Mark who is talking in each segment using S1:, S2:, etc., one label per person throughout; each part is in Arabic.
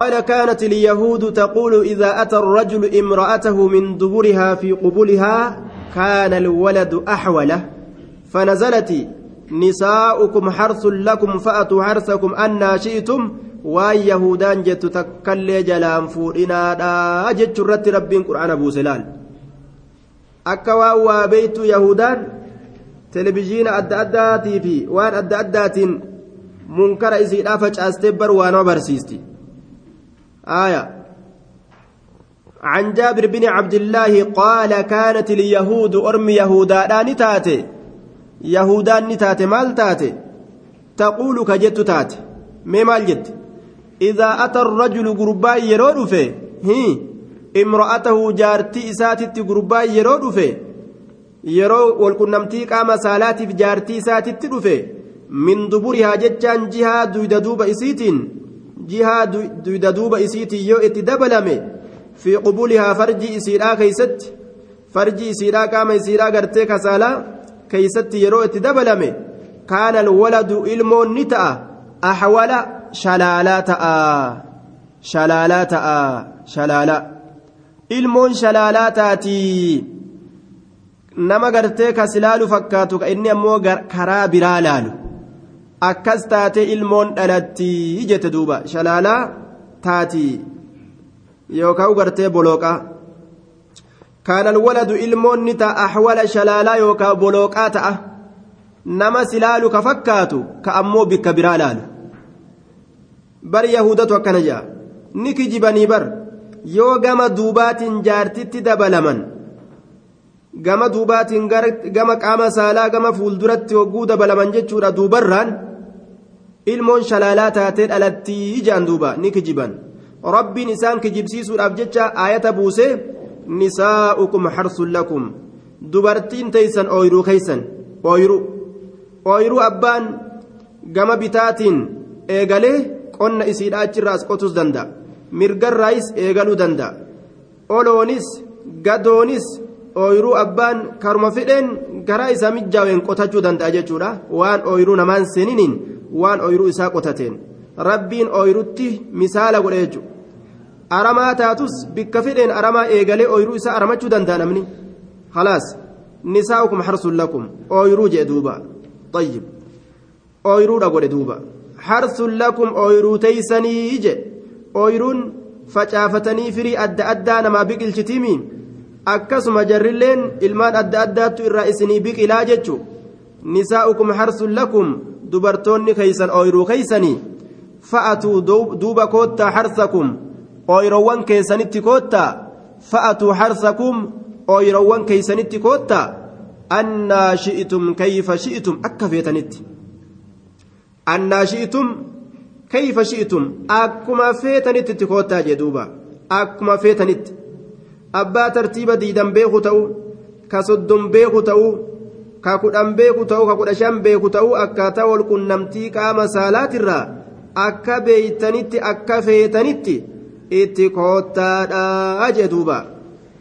S1: قال كانت اليهود تقول إذا أتى الرجل امرأته من دبرها في قبلها كان الولد أحوله فنزلت نساؤكم حرث لكم فأتوا حرثكم أن شئتم. وأن ويهودان جت تكل جلام فورنا جت شرت رب قرآن أبو سلال. أكوا وبيت يهودان تلفزيون أد أدى تي في وأن أد أدى منكر إذا فجأة أستبر وأنا برسيستي. آية. عن جابر بن عبد الله قال كانت اليهود أرم يهودا نتاتي. يهودا نتاتي مال تقول كجت تاتي. مي مال جت؟ إذا أتى الرجل قربا يرود في هي. امرأته جارتي إساتي قربا يرود في yeroo walqunnamtii qaama saalaatiif jaartii isaatitti dhufe min duburihaa jechaan jihaa duyda duuba isiitiin yoo itti dabalame fi qubulihaa farjii isiidhaa keeysatti farjii isiidhaa qaama isiidhaa gartee kasaalaa keeysatti yeroo itti dabalame kaana alwaladu ilmoon ni ta'a ahwala shalaalaa ta'a shalaalaa ta'a shalaalaa ilmoon shalaalaa taatii nama gartee kas ilaalu fakkaatu ka inni ammoo akkas taate ilmoon dhalatti jette duuba shalaalaa taati yookaan gartee bolooqaa kaana alwaladu ilmoon ni ta'a ahwala shalaalaa yookaan bolooqaa ta'a nama silaalu ka fakkaatu ka ammoo bikka biraa laalu bar yahudatu akkana jaa ni kijibanii bar yoo gama duubaatiin jaartitti dabalaman. gama duubaatiin gama qaama saalaa gama fuulduratti hogguu dabalaman jechuudha duubarraan ilmoon shalaalaa taatee dhalattii ijaan duuba ni kijiban rabbiin isaan kijibsiisuudhaaf jecha aayata buusee nisaa'ukum harsun lakum dubartiin teeysan ooyiruu keeysan ooyiruu ooyiruu abbaan gama bitaatiin eegalee qonna isiidhaa achirraas qotus danda'a mirgarraayis eegaluu danda'a oloonis gadoonis ooyiruu abbaan karuma fedheen garaa isaa mijjaaween qotachuu danda'a jechuudha waan ooyiruu namaan seeniniin waan ooyiruu isaa qotateen rabbiin ooyirutti misaala godhe jechuudha aramaa taatus bikka fedheen aramaa eegalee ooyiruu isaa aramachuu danda'a namni halaas nisaa'ukum harsun lakum ooyiruu jedhe duuba tayyib ooyiruudha godhe duuba harsun lakum ooyiruu teeysanii jedhe ooyiruun facaafatanii firii adda addaa namaa biqilchitiimii akkasuma jarrilleen ilmaan adda addaattu irraa isinii biqilaa jechu nisaa'ukum harsun lakum dubartoonni keeysan ooyiruu keeysanii fa'atuu duuba koottaa harsakum ooyirowwan keessanitti koottaa fa'atuu harsakum ooyirowwan keeysanitti koottaa annaa shi'itum kayfa shi'itum akka feetanitti annaa shi'itum kayfa shi'itum akkuma feetanitti itti koottaa jee duuba akkuma feetanitti abbaa tartiiba diidan beeku ta'u ka soddon beeku ta'u ka kudhan beeku ta'u ka kudha shan beeku ta'u akkaataa walqunnamtii qaama saalaatirraa akka beeytanitti akka feetanitti itti koottaadhaa jee duuba.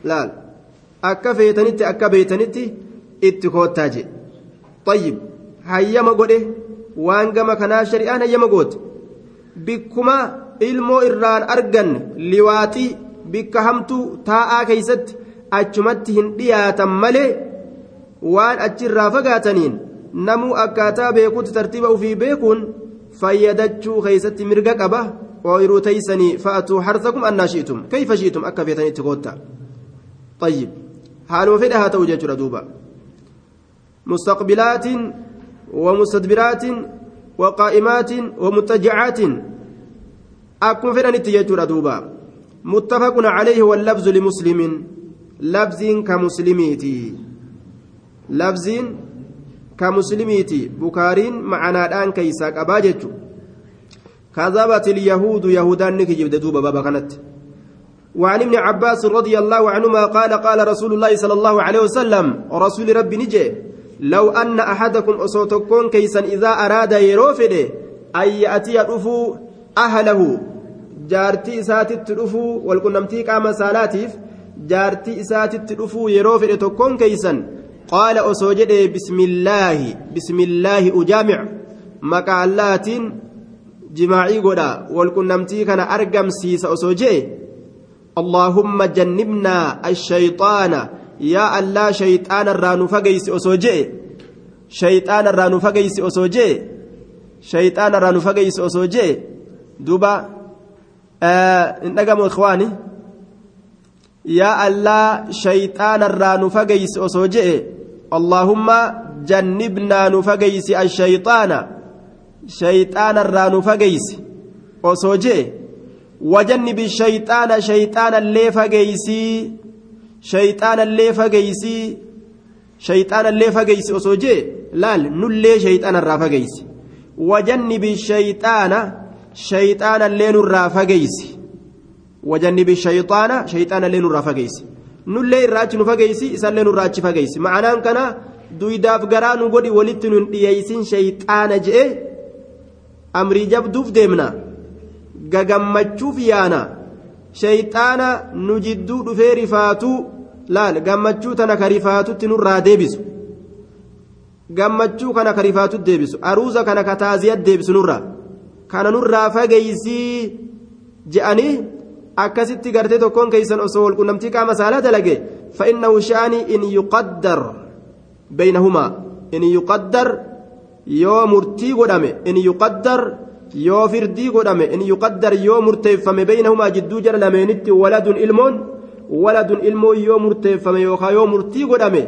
S1: Laal. Akka feetanitti akka beeytanitti itti koottaa jee. Tayyib. Hayyama godhe waan gama kanaa shari'aan hayyama goote. Bikkuma ilmoo irraan arganne liwaaxii bikka hamtuu taa'aa keeysatti achumatti hin dhiyaatan malee waan achirraa fagaataniin namuu akkaataa beekuutti tartiiba ufii beekuun fayyadachuu keeysatti mirga qaba ooyiruu teeysanii fa'atuu harsakum annaa shi'itum kayfa shi'itum akka feetanitti kootta طيب حالوا في لها توجه دوبا مستقبلات ومستدبرات وقائمات ومتجعات أكون في نتيجة دوبا متفق عليه واللفظ لمسلم لفظ كمسلميتي لفظ كمسلميتي بكارين معنا الآن كيساك أباجت كذبت اليهود يهودان نكجب دوبا بابا كانت وعن ابن عباس رضي الله عنهما قال قال رسول الله صلى الله عليه وسلم رسول ربي نجي لو أن أحدكم أصوتكون كيسا إذا أراد يروفده أن يأتي أفو أهله. jaartii isaatitti dhufuu walqunnamtii qaama saalaatiif jaartii isaatitti dhufuu yeroo fedhe tokkoon qaala osoo jedhe bismillaahi bismillaahi ujaamic maqaa allaatiin jimaacii godha walqunnamtii kana argamsiisa osoo jee allaahumma jannibnaa ashayxaana yaa allaa shayxaana irraa nu fageysi osoo jee shayxaana irraa nu fageysi osoo jee shayxaana irraa nu fageysi osoo jee duba hin dhagamu ikhwaani shayxaana irraa nu fageysi osoo jee wajannibi shayxaana shayxaana illee fageysii shayxaana illee fageysii shayxaana illee fageysi osoo jee laal nullee shayxaana irraa fageysi wajannibi shayxaana shayxaana illee nurraa fageysi wajannibi shayxaana shayxaana illee nurraa fageysi nullee irraachi nu fageysi isallee nurraachi fageysi ma'anaan kana duydaaf garaa nu godhi walitti nun dhiyeeysin shayxaana je'e amrii jabduuf deemna. Gagammachuuf yaana. Shayxaana nu jidduu dhufee rifaatuu laal? Gammachuu tana ka rifaatutti nurraa deebisu. Gammachuu kana ka rifaatutti deebisu. Aruuza kana ka taaziyat deebisu nurraa. Kana nurraa fageeysii je'anii akkasitti gartee tokkoon keeysan osoo walqunnamtii qaama saalaa dalage فإنه شأني إن يقدر بينهما إن يقدر yoo murtii godhame in yuqaddar yoo firdii godhame in yuqaddar yoo murteeffame baynahumaa jidduu jara lameenitti waladun ilmoon waladun ilmoon yoo murteeffame yookaan yoo murtii godhame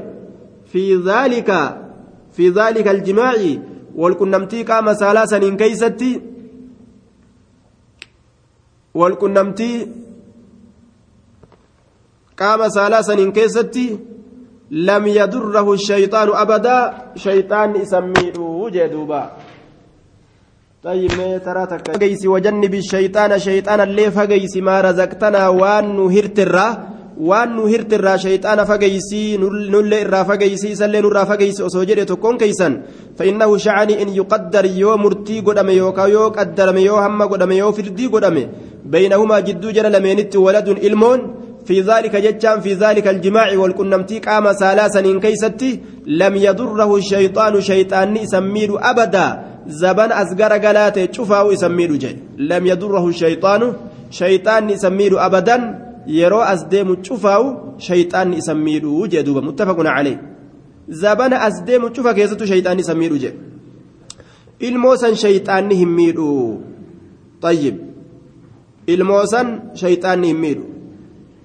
S1: fi dhaalika fi dhaalika aljimaaci walqunnamtii qaama saalaa saniin keeysatti walqunnamtii qaama saalaa saniin keessatti لم يضره الشيطان أبدا شيطان يسميه جدوبا طيب ما ترى فقيس وجنب الشيطان شيطان اللي فقيس ما رزقتنا وان نهرت الرا وان نهرت الرا شيطان فقيسي نل الرا فقيسي سلين الرا فقيسي أسوجر تكون كيسا فإنه شعني إن يقدر يو مرتي قدم يو كيو قدر يو هم قدم يو فردي قدم بينهما جدو جل لمينت ولد إلمون في ذلك جتان في ذلك الجماع والكنمتي قام ثلاثا كيستي لم يضره الشيطان شيطان يسميد أبدا زبن أزقر قلات شفاه يسميد جي لم يضره الشيطان شيطان يسميد أبدا يرو أزديم شفاه شيطان يسميد جدوبا متفق عليه زبن أزديم شفا كيستو شيطان يسميد جي الموسن شيطان يهميد طيب الموسن شيطان يهميد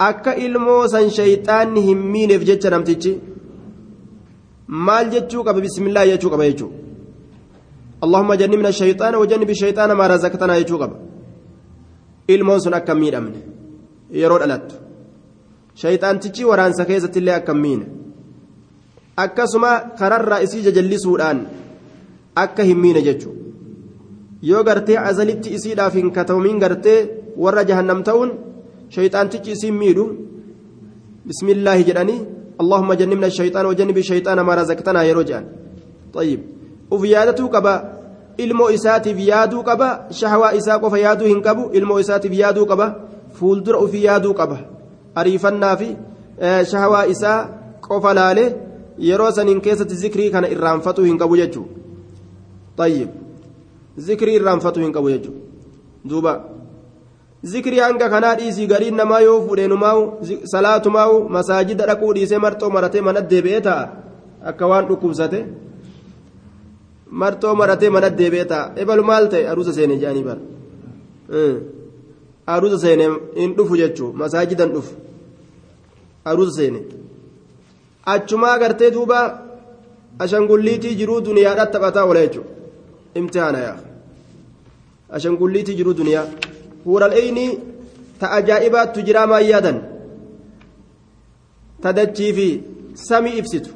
S1: akka ilmoo san shayxaanni hin miineef jecha namtichi maal jechuu qaba bismillah jechuu qaba jechuu allahumma jannibna shayxaana wajannibi shayxaana maa razaqtanaa jechuu qaba ilmoon sun akka miidhamne yeroo dhalattu shayxaantichi waraansa keessatti illee akka miine akkasuma kararraa isii jajallisuudhaan akka hin miine jechuu yoo gartee azalitti isiidhaaf hin katawmiin gartee warra jahannam ta'uun اسم ميدو بسم الله جداني اللهم جنبنا الشيطان وجنب الشيطان ما رزقتنا يا رجال طيب وفيادته قبا ilmoo isaatiif yaaduu qaba shahwaa isaa qofa yaaduu hin qabu ilmoo isaatiif yaaduu qaba fuuldura ofii yaaduu qaba. Ariifannaa fi shahwaa isaa qofa laale yeroo saniin keessatti zikrii kana irraanfatuu hin qabu jechuudha tayyib. Zikrii irraanfatuu hin qabu jechuudha duuba. Zikrii hanga kanaa dhiisii gariin namaa yoo fuudheenumaa'u salaatumaa'u masaajida dhaquu dhiisee marxoo maratee mana deebi'ee ta'a. Akka waan dhukkubsate. Marxoo maratee mana deebi'ee ta'a. Ebalu maal ta'e? Aruusa seenee jedhanii bara aruusa seenee hin dhufu jechuun masaajidan dhufu. Aruusa seenee achumaa gartee duuba ashangulliitii jiruu duniyaadhaatti taphataa oola jechuudha imtihaana yaa. Ashangulliitii jiruu duniyaa. huural eyni ta ajaa'ibaattu jiraa maan yaadan? Ta dachii fi samii ibsitu.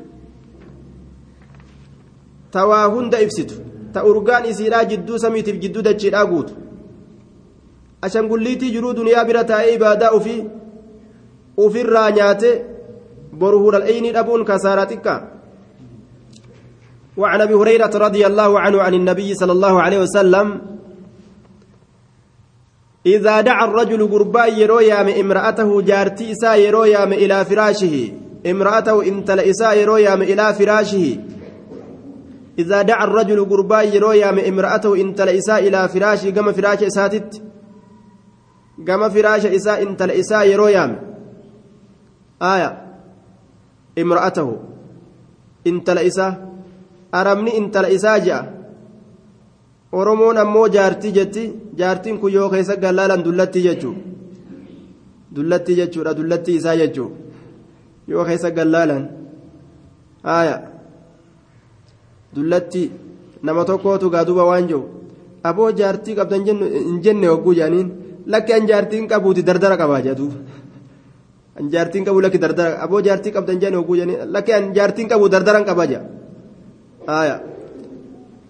S1: Ta waa hunda ibsitu. Ta urgaan isiidhaa jidduu samiitiif jidduu dachiidhaa guutu ashangulliitii jiruu duniyaa bira taa'ee ibaadaa ufii ufirraa nyaate boru huural eyni dhabuun kasaaraa xiqqaa. وعن ابي هريره رضي الله عنه عن النبي صلى الله عليه وسلم إذا دعا الرجل قربا يرو يام امرأته جارتي إسا يرو يام إلى فراشه امرأته انتل إسا يرو يام إلى فراشه إذا دعا الرجل قربا يرو يام امرأته إن تلئسا إلى فراشي قم فراش إساتت قم فراش إساء إن تلئسا يرو يام آية امرأته إن تلئسا أرمني إن تلئسا جاء oromoon ammoo jaartii jetti jaartiin kun yoo keessa gallaalan dullatti jechuu dullatti jechuudha dullatti isaa jechuu yoo keessa gallaalan haaya dullatti nama tokkootu gaaduba waan jiru aboo jaartii qabdan hin jenne hogguu jedhaniin qabuuti dardara qabaa jedhu an jaartiin qabu lakki dardara aboo jaartii qabdan jenne hogguu jedhaniin lakki an jaartiin qabu dardaran qabaa jedha haaya.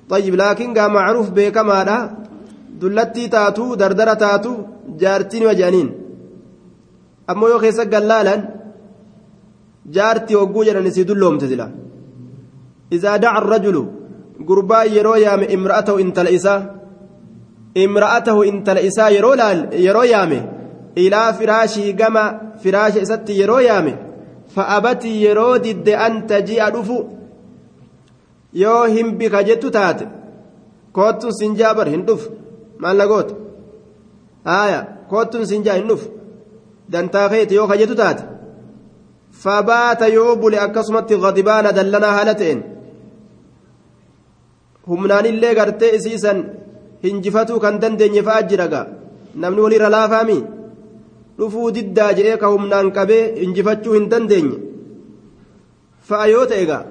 S1: طيب لكن قام معروف بكما لا دلتي تاتو دردرة تاتو جارتين وجانين أما يو خيسا قلالا جارتي وقوجنا نسيدو لهم تزلا إذا دعا الرجل قربا يرو يام امرأته انت الإساء انت الإساء يرو, يرو يام إلى فراشي قام فراش إساتي يرو يام فأبتي يرو دد أن تجيء رفو yoo hin bika jettu taate koottuun sinjaa bar hin dhufu maal na goota haaya koottuun sinjaa hin dhufu dantaa keeti yoo ka jettu taate fabaata yoo bule akkasumatti gadibaana dallanaa haala ta'een humnaanillee gartee isiisan hinjifatuu kan dandeenye fa'a jiraga namni walirra laafaami dhufuu diddaa jedhee ka humnaan qabee hinjifachuu hin dandeenye? Fa'a yoo ta'e gaa?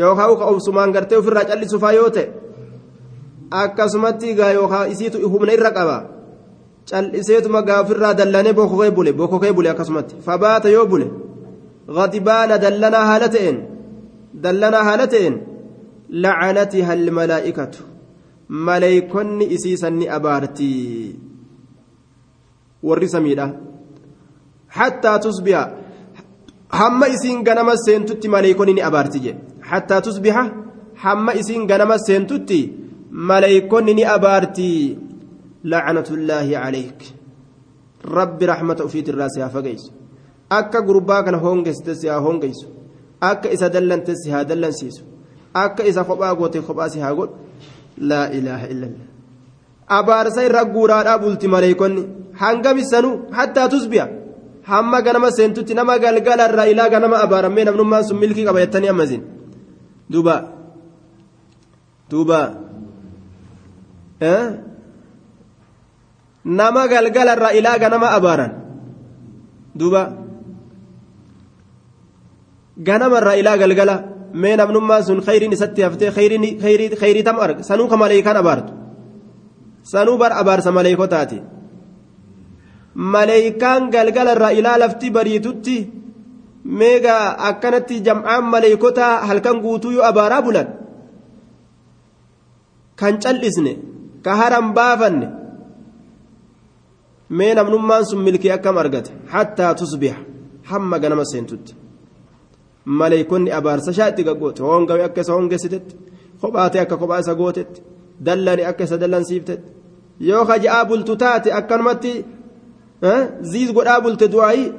S1: Yookaan ka obsumaan gartee ofirraa callisu fa'a yoo ta'e? Akkasumatti gaa yookaan isiitu humna irra qaba. Calliseetuma gaa ofirraa dallanee bokkokee bule bokkokee bule akkasumatti. Fabaata yoo bule gadibaana dallanaa haala ta'een dallanaa haala ta'een. لعنتها الملائكة ملائكن إسيسني أبارتي ورسميدا حتى تصبح هم إسين غنم سنتت ملائكن أبارتي حتى تصبح حما إسين غنم سنتتي ملائكون ني أبارتي لعنة الله عليك رب رحمة في الراس يا فقيس أكا غربا كان هونغس تسيا هونغيس أكا إسا دلن تسيا دلن سيسو أكا إسا خبا غوتي خبا سيها غوت لا إله إلا الله أبارسا رغورا أبولتي ملائكون هنغم السنو حتى تصبح hamma ganama seentutti nama galgala irraa ilaa ganama abaaramee namnummaan sun milkii qaba jettanii ammasin duuba duuba nama galgala irraa ilaa ganama abaaran duuba ganama ilaa galgala mee namnummaan sun khayriin isatti haftee khayrii tam arga sanuu ka maleeykaan abaartu sanuu bar abaarsa maleeykotaati maleeykaan galgala irraa ilaa lafti bariitutti meegaa akkanatti jam'aan maleeykotaa halkan guutuu yoo abaaraa bulan kan cal'isne ka haran baafanne mee namnummaan sun milkii akkam argate hattaa tusbiha hamma ganama seentutti maleeykonni abaarsa shaa itti gaggoote hoongawe akka isa hoongeessitetti kophaatee akka kophaa isa gootetti dallane akka isa dallansiiftetti yoo ka ja'aa bultu taate akkanumatti ziiz godhaa bulte du'aayii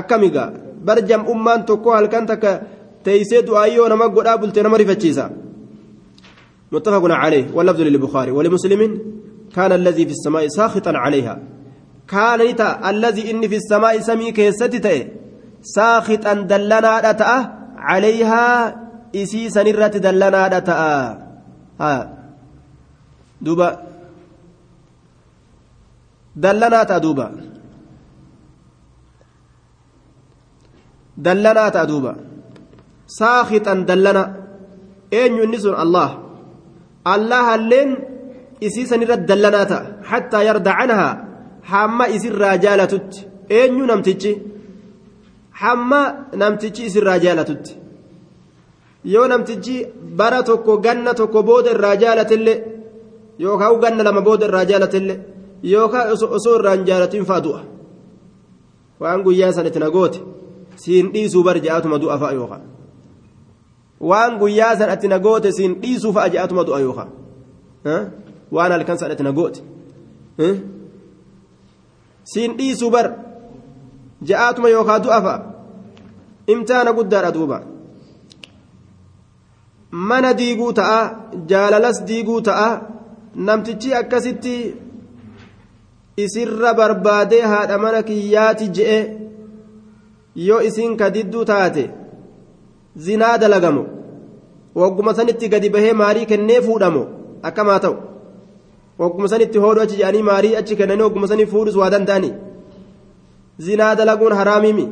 S1: akkamigaa bar jam'ummaan tokko halkan takka teeysee du'aayii yoo nama godhaa bulte nama rifachiisa متفق عليه واللفظ للبخاري ولمسلم كان الذي في السماء ساخطا عليها كان الذي إني في السماء سمي كيستي ساخطا دلنا دتا عليها إسي سنرة دلنا دتا. ها. دوبا. دلنا تدوبا دلنا تدوبا ساخطا دلنا أين ينسون الله. الله اللين dallanaa ta'a hattaa yarda canhaa hamma isirraa jaalatutti eenyu namtichi hamma namtichi isirraa jaalatutti yoo namtichi bara tokko ganna tokko booda irraa jaalatellee yookaan ganna lama booda irraa jaalatellee yookaan osoo irraa hin jaalatin fa'a du'a waan guyyaa san itti nagoote siin dhiisuu bar ja'atuma du'a fa'a yookaan waan guyyaa san itti nagoote siin dhiisuu fa'a ja'atuma du'a yookaan. waan halkan sadhate na goote siin dhiisuu bar ja'aatuma yookaa du'a fa'a imtihaana guddaadha duuba mana diiguu ta'a jaalalas diiguu ta'a namtichi akkasitti isirra barbaadee haadha mana kiyyaati je'e yoo isiin ka didduu taate zinaa dalagamo wagguma sanitti gadi bahee maarii kennee fuudhamo akkamaa ta'u wagguma sanitti hoodhu achi jedhanii maarii achi kennanii wagguma sanii fuudhus waa danda'anii zinaa dalaguun haraamimi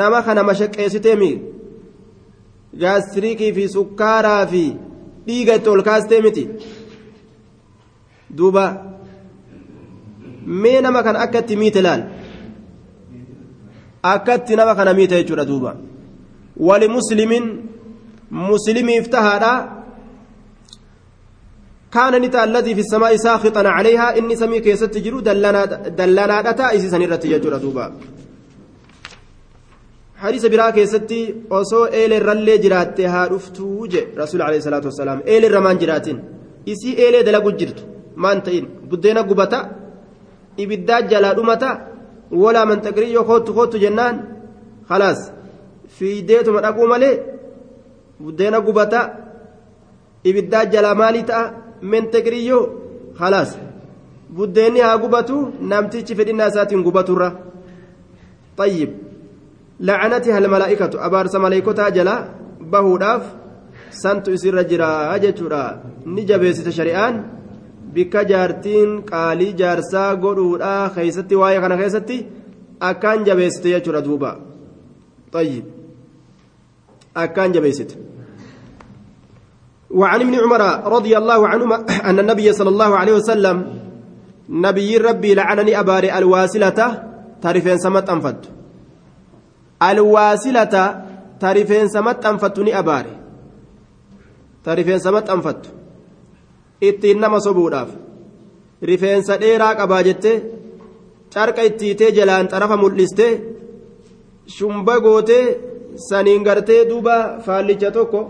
S1: nama kana mashaqqeessiteemi gaastiriikii fi sukkaaraa fi dhiiga itti ol kaastee miti duuba mee nama kana akkatti miite laal akkatti nama kana miite jechuudha duuba wali muslimiin muslimiif tahaadha كان نتا الذي في السماء ساخطا عليها. إني سمي كيست جرو دلنا دلنا دتا. إسي سنرت يجرى دوبا. حديث برا كيستي أصو إيل الرلي جرات ها رفتوج رسول عليه الصلاة والسلام. إيل الرمان جراتين. إسي إيل دلقو جرت. ما انتين بدينا قبتا إبدا جلا دمتا ولا من تقري. خوت خوت جنان. خلاص. في ديتو من أقوم عليه بدينا قبتا إبدا جلا مالي تأ. من تقريو خلاص. haa gubatu namtichi fedhinnaa isaatiin gubaturra طيب. لعنتها الملائكة. أبارس ملائكتها جلا بهوداف سنت إسر جرا أجتورا نجبيست شريان بك جارتين قالي جارسا قدودا خيستي واي خيستي. أكان جبيست يجورا دوبا. طيب. أكان جبيست وعن ابن عمر رضي الله عنهما أن النبي صلى الله عليه وسلم نبي ربي لعنني أباري الواسلة تعرفين سمت أنفت. الواسلة تعرفين سمت أنفتني أباري. تعرفين سمت أنفت. إتنما صبوراف رفين سديراك أباجت شارك إتيت جلان طرف ملست شنبقوت سنينغرت دوبا فالي فالجتوكو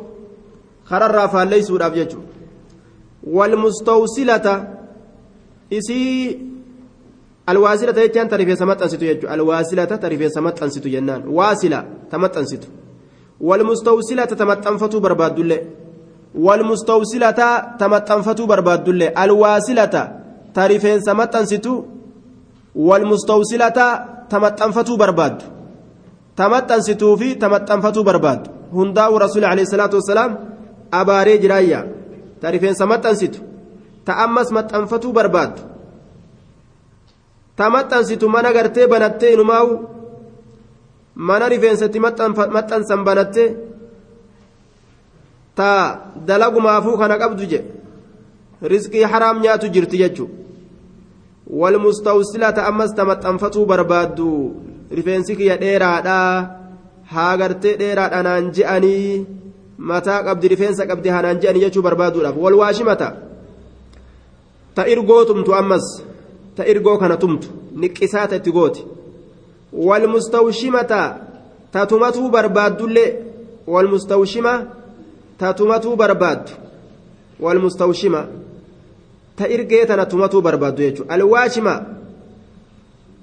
S1: kararraa faalleeysuudhaaf jechuudha walmustawsilata isii alwaasilata jechaan ta rifeensa maxxansitu jechuudha alwaasilata ta rifeensa maxxansitu jennaan waasila ta maxxansitu walmustawsilata ta maxxanfatuu barbaaddullee walmustawsilata ta maxxanfatuu barbaaddullee alwaasilata ta rifeensa maxxansitu walmustawsilata ta maxxanfatuu barbaaddu ta maxxansituu fi ta maxxanfatuu barbaaddu hundaa'u rasuuli alayhi salaatu wassalaam abaaree jiraayya ta rifeensa maxxansitu ta ammas maxxanfatuu barbaaddu. Ta maxxansitu mana gartee banattee inumaa'u mana rifeensatti maxxansan banattee ta dalagumaafuu kana qabdu je riskii haraam nyaatu jirti jechu. Walmustawsilata ammas ta maxxanfatuu barbaaddu rifeensi kiyya dheeraadhaa haa gartee dheeraadha naan je'anii mataa qabdi rifeensa qabdi hanaan je'anii jechuu barbaaduudhaaf wal waashimata ta irgoo tumtu ammas ta irgoo kana tumtu niqqisaata itti gooti wal mustawshimata ta tumatuu barbaaddullee wal ta tumatuu barbaaddu wal mustawshima ta irgee tana tumatuu barbaaddu jechuudha alwaashima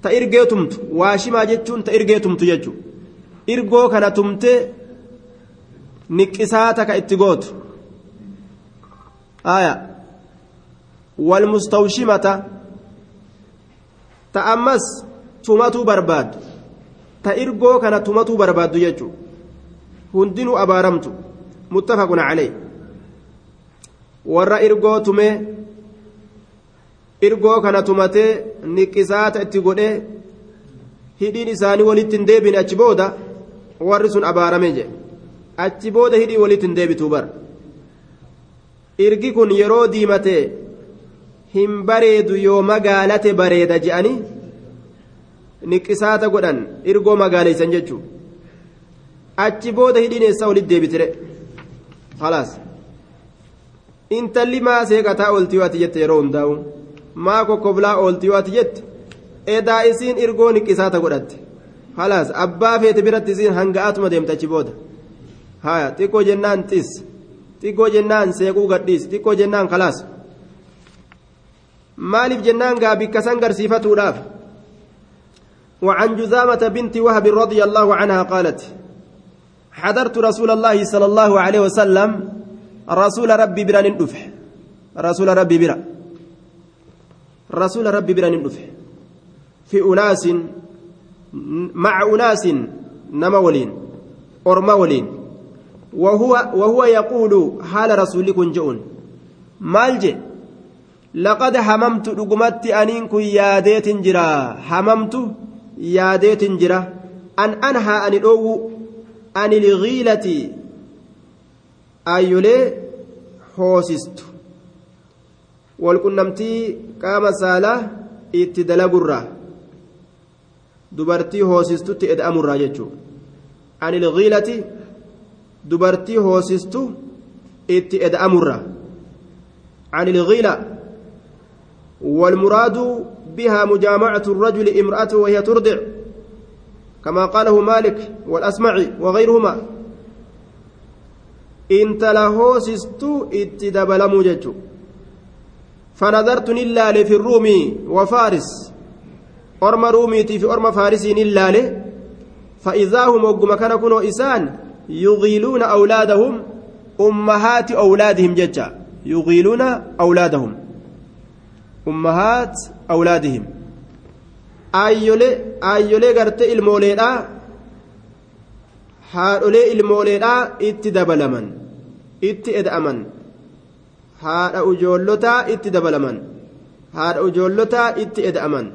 S1: ta irgee tumtu waashimaa jechuun ta irgee tumtu jechuudha irgoo kana tumtee niqqisaata ka itti gootu. Aya. Walmustawshimata ta ammas tumatuu barbaaddu. Ta irgoo kana tumatuu barbaaddu jechu hundinuu abaaramtu. Muttafaqun calee warra irgoo tumee irgoo kana tumatee niqqisaata itti godhee hidhiin isaanii walitti hin deebine achi booda warri sun abaarame jedhe achi booda hidhii walitti hin deebituu bar. Irgi kun yeroo diimate hin bareedu yoo magaalate bareeda je'anii niqqisaata godhan. Irgoo magaaleysan jechuu achi booda hidhiin eessaa walitti deebitire. Halaas intalli maa seeqataa ooltii waati jette yeroo hundaa'u? Maa kokkoblaa ooltii waati jette? Edaa isiin irgoo niqqisaata godhatte. Halaas abbaa feete biratti isiin hanga'aatuma deemte achi booda haya xiqqoo jennaan xis xiqqoo jennaan seequu gadhiis. Xiqqoo jennaan kalaas maaliif jennaan gaa san garsiifatuudhaaf? وعن جزامة بنت وهب رضي الله عنها قالت حضرت رسول الله صلى الله عليه وسلم رسول ربي برا ندفع رسول ربي برا رسول ربي برا ندفع في أناس مع أناس نما ولين وهو وهو يقول حال رسولكم جؤون مالجي لقد هممت رقمت أنين كن ياديت جرا هممت ياديت جرا أنهى أن الأو أن الغيلة أيولي hoosistu walqunnamtii qaama saalaa itti dalagurraa dubartii hoosistutti eda'amurraa jechuudha ani ilgiilati dubartii hoosistu itti eda'amurraa ani ilgiila والمراد بها مجامعة الرجل امرأته وهي ترضع كما قاله مالك والأسمعي وغيرهما إن تلهوسست اتدبل مجج فنظرت نلال في الروم وفارس أرم روميتي في أرم فارس نلال فإذا هم وقم كان كنوا إسان يغيلون أولادهم أمهات أولادهم ججا يغيلون أولادهم ummahaat awlaadihim aayyolee gartee ilmooleedhaa haadholee ilmooleedhaa itti dabalaman itti eda'aman haadha ujoollotaa itti dabalaman haadha ujoollotaa itti eda'aman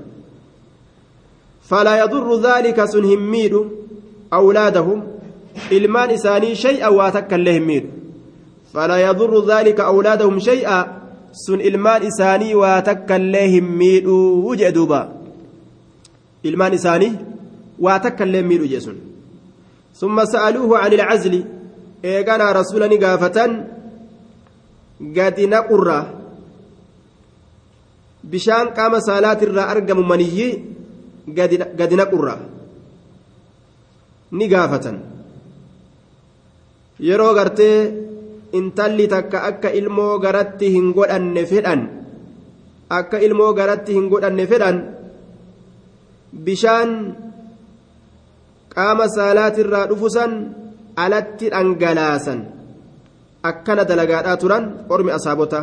S1: falaa yadurru dhaalika sun hin miidhu awlaadahum ilmaan isaanii shay'a waa takka illee hin miidhu falaa yadurru dhaalika awlaadahum shay'a sun ilmaan isaanii waa takkaillee hin miidhuu jee duuba ilmaan isaanii waa takkaillee hin miidhu jee sun summa sa'aluuhu an ilcazli eeganaa rasula ni gaafatan gadi naqurra bishaan qaama saalaatirraa argamu maniyyi gadi naqurra ni gaafatan yeroo gartee intalli takka akka ilmoo garatti hin godhanne fedhan akka ilmoo garatti hin godhanne fedhan bishaan qaama saalaatirraa dhufusan alatti dhangalaasan. Akkana dalagaadhaa turan ormi asaabota.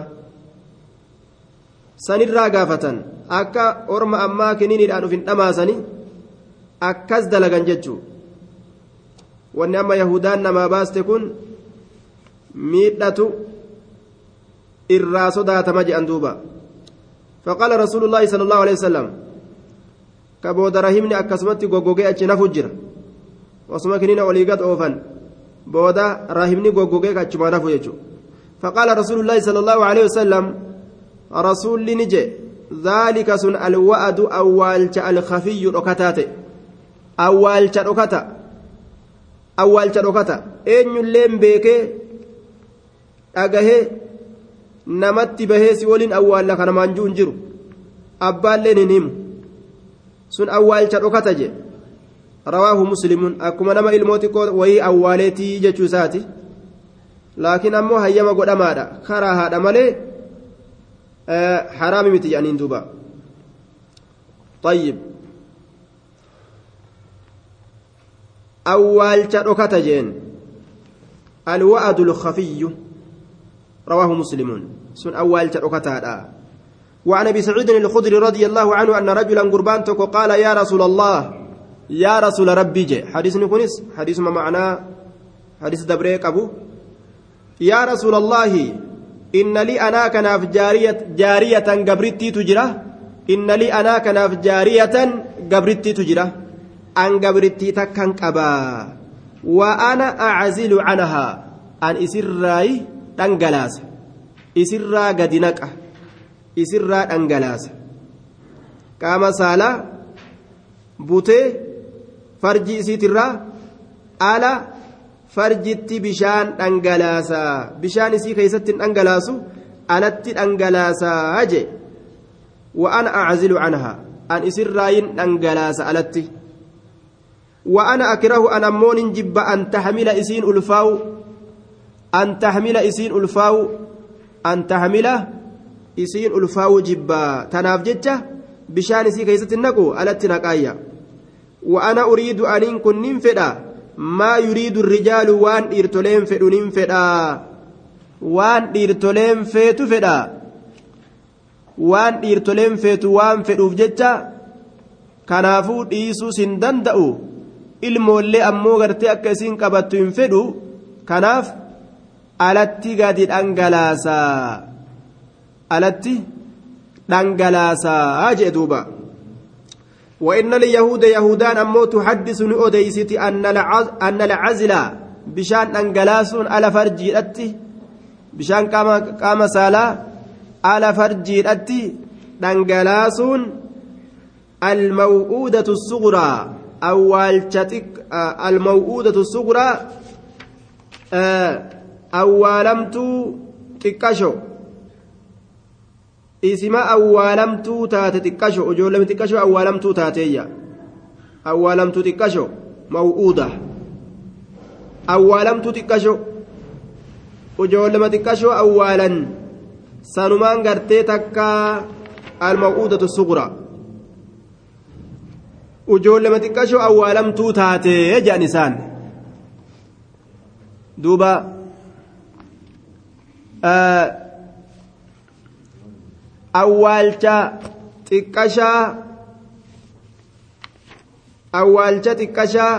S1: Sanirraa gaafatan akka orma ammaa kiniinidhaan uf hin dhamaasani akkas dalagan jechuu wanni amma yahudaan namaa baaste kun miidhatu irraa sodaatama jedhan duuba faqaala rasuulu llaahi sala allahu alehi wasalam ka booda rahimni akkasumatti goggogee achi nafu jira osuma kiniina oliigat oofan booda rahimni goggogee achumaa nafu jechu faqaala rasuulu llaahi sala allahu alehi wasalam rasuulli ni je ذلك سن الوعد أوالش الخفي ركتات أوالش ركتا ركتا أين يلين بيكي dhagahee namatti bahee si waliin awwaalla kana maanjuu hin jiru abbaalleen hin himu sun awwaalcha dhokata je rawaahu muslimuun akkuma nama ilmoo xiqqoo wayii awwaaleetii jechuu isaati laakiin ammoo hayyama godhamaadha karaa haadha malee haraami miti jedhaniin duuba طيب awwaalcha dhokata jeen الوعد الخفي. رواه مسلم. سن أول تركتها وعن أبي سعيد الخدري رضي الله عنه أن رجلا قربان قال يا رسول الله يا رسول ربي جي حديث نكونس حديث ما معناه حديث دبريك ابو يا رسول الله إن لي أنا كناف جاريه جارية قبرتي تجرى. إن لي أنا كناف جارية قبرتي تجرى ان قبرتي تكن قبا وأنا اعزل عنها ان اسراي dhangalaasa isirraa gadi naqa isirraa dhangalaasa qaama saalaa butee farji isiitirraa ala farjitti bishaan dhangalaasa bishaan isii keessatti dhangalaasu alatti dhangalaasaa je وأنا أعزل عنها أن إسر راين أنجلاس ألتي وأنا أكره أن أمون جب أن تحمل إسين ألفاو أن تحمل إسين ألفاو أن تحمل إسين ألفاو جبا تناف جتة بشان إسي كيسة النقو ألت نقايا وأنا أريد أن كن ننفدا maa yuriidu rijaalu waan dhiirtoleen fedhuniin fedhaa waan dhiirtoleen feetu fedhaa waan dhiirtoleen feetu waan fedhuuf jecha kanaafuu dhiisuus hin danda'u ilmoollee ammoo gartee akka isiin qabattu hin fedhu. Kanaaf alatti gadi dhangalaasaa. Alatti dhangalaasaa jee duuba. وإن اليهود يهودان أمو تحدث أوديست أن أن العزل بشان أنجلاس على فرجي أتي بشان قام قام سالا على فرجي أتي أنجلاس الموؤودة الصغرى شتك الموؤودة الصغرى أولمت تكشو isima awwaalamtuu taate xiqqasho ijoollame xiqqasho awwaalamtuu taateeyya awwaalamtuu xiqqasho maw'uuda awwaalamtuu xiqqasho ijoollama xiqqasho awwaalan sanumaan gartee takka almaw'uudatu suqura ijoollama xiqqasho awwaalamtuu taate jedhan isaan duuba awwaalcha xiqqashaa awwaalcha xiqqashaa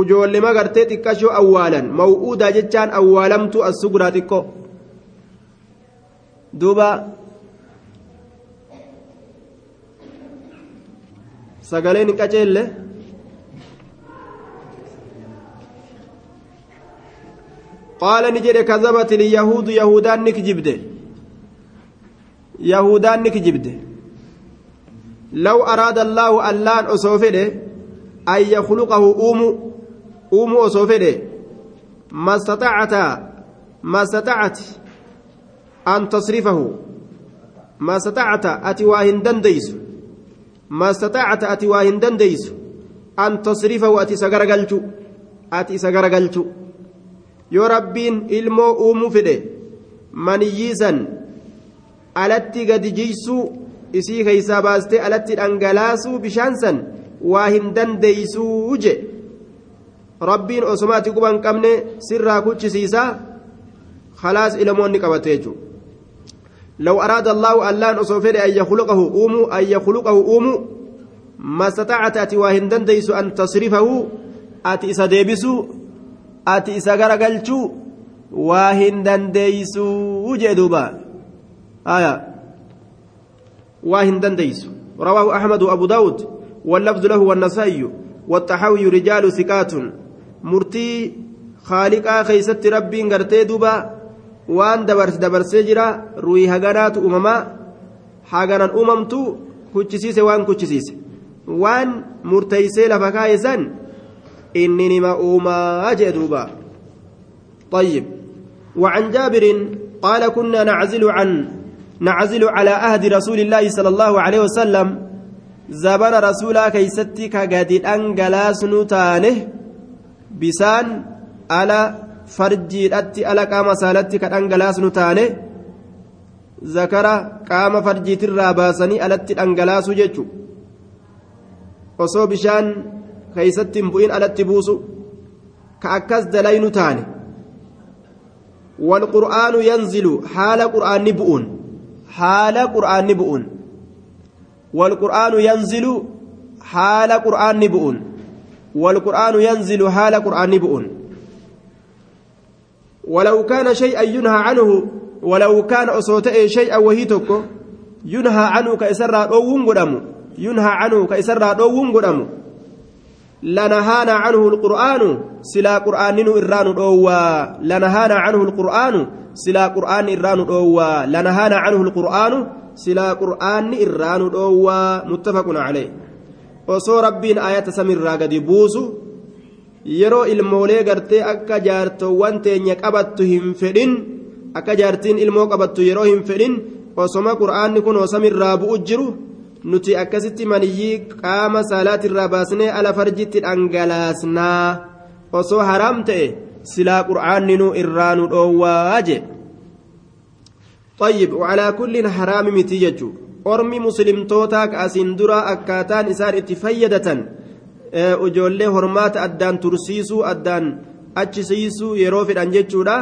S1: ujoollema gartee xiqqashoo awwaalan maw'uudaa jechaan awwaalamtu as suguraa xiqqo duuba sagaleen hin qaceelle qaala ni jedhe kazabat ilyahuudu yahudaan ni kijibde yahudaan ni kijibde law araada allaahu allaan osoo fedhe an yakhluqahu uumu uumu osoo fedhe mastatacata mastatacati an tasrifahu mastatacata ati waa hin dandeysu an tasrifahu ati isa garagalchu ati isa garagalchu yoo rabbiin ilmoo uumuu fedhe maniyyiisan alatti gadi jiysuu isii keeysaa baastee alatti dhangalaasuu bishaan san waa hin dandeeysuu je rabbiin osomaati quba hin qabne sirraa kuchisiisaa khalaas ilmoonni qabate jechuu لو أراد الله ألان أصوفر أن يخلقه أومو أن يخلقه أومو ما استطعت أتي واهندن ديس أن تصرفه أتي إسا ديبسو أتي إسا غرقلتو واهندن ديسو وجدوبا. آية. واهن دنديس رواه أحمد وأبو داود. واللفظ له والنسائي. والتحاوي رجال ثقات. مرتي خالقا خيست ربي غرتي دوبا. وان دبرس دبرس جرا روي هغنات أمما هغنان أممتو كوتشيسيس وان كوتشيسيس وان مرتيسي لفكايسا إنني ما أوما دوبا طيب وعن جابر قال كنا نعزل عن نعزل على أهد رسول الله صلى الله عليه وسلم زبر رسولا كيستي كقديد أنجلاس نتانه بسان على أتي على قام سالتي كأنجلاس نتانه ذكر قام فرجي ترى باسني ألتي أنجلاس جتشو osoo bishaan keeysatti hin bu'in alatti buusu ka akkas dalaynu taane. والقرآن ينزل حال قرآن بؤون حال قرآن بؤون والقرآن ينزل حال قرآن بؤون والقرآن ينزل حال قرآن بؤون ولو كان شيئا ينهى عنه ولو كان أصوته شيئا وهي تكو ينهى عنه كإسرى دوون قدامه ينهى عنه كإسرى دوون قدامه. لنهانا عنه القرآن سلا قرآن إران أوى لنهانا عنه القرآن سلا قرآن إران أوى لنهانا عنه القرآن سلا قرآن إران أوى متفق عليه. osoo rabbiin ayata samirraa gadi buusu yeroo ilmoolee gartee akka jaartowwan teenya qabattu hin fedhin akka jaartiin ilmoo qabattu yeroo hin fedhin osoma qur'aanni kun samirraa bu'u jiru nuti akkasitti maniyyii qaama saalaatirraa baasnee ala farjitti dhangalaasnaa osoo haraam ta'e silaa qur'aanni nu irraa nu dhoowwaa je طيب وعلى كل حرام متيجو ormi muslimtootaa ka asiin dura akkaataan isaan itti fayyadatan ijoollee hormaata addaan tursiisuu addaan achisiisuu yeroo fedhan jechuudha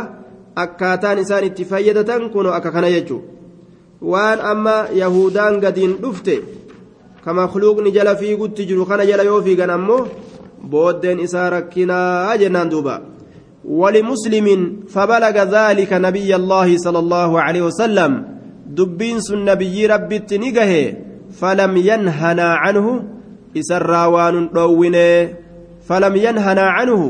S1: akkaataan isaan itti fayyadatan kun akka kana jechuudha waan amma yahudaan gadiin dhufte ka makluuqni jala fiigutti jiru kana jala yoo fiigan ammoo booddeen isaa rakkinaa jennaan duuba ولمسلم فبلغ ذلك نبي الله صلى الله عليه وسلم دبين سن نبي ربي تنقه فلم ينهنا عنه إسرى وان دوينه فلم ينهنا عنه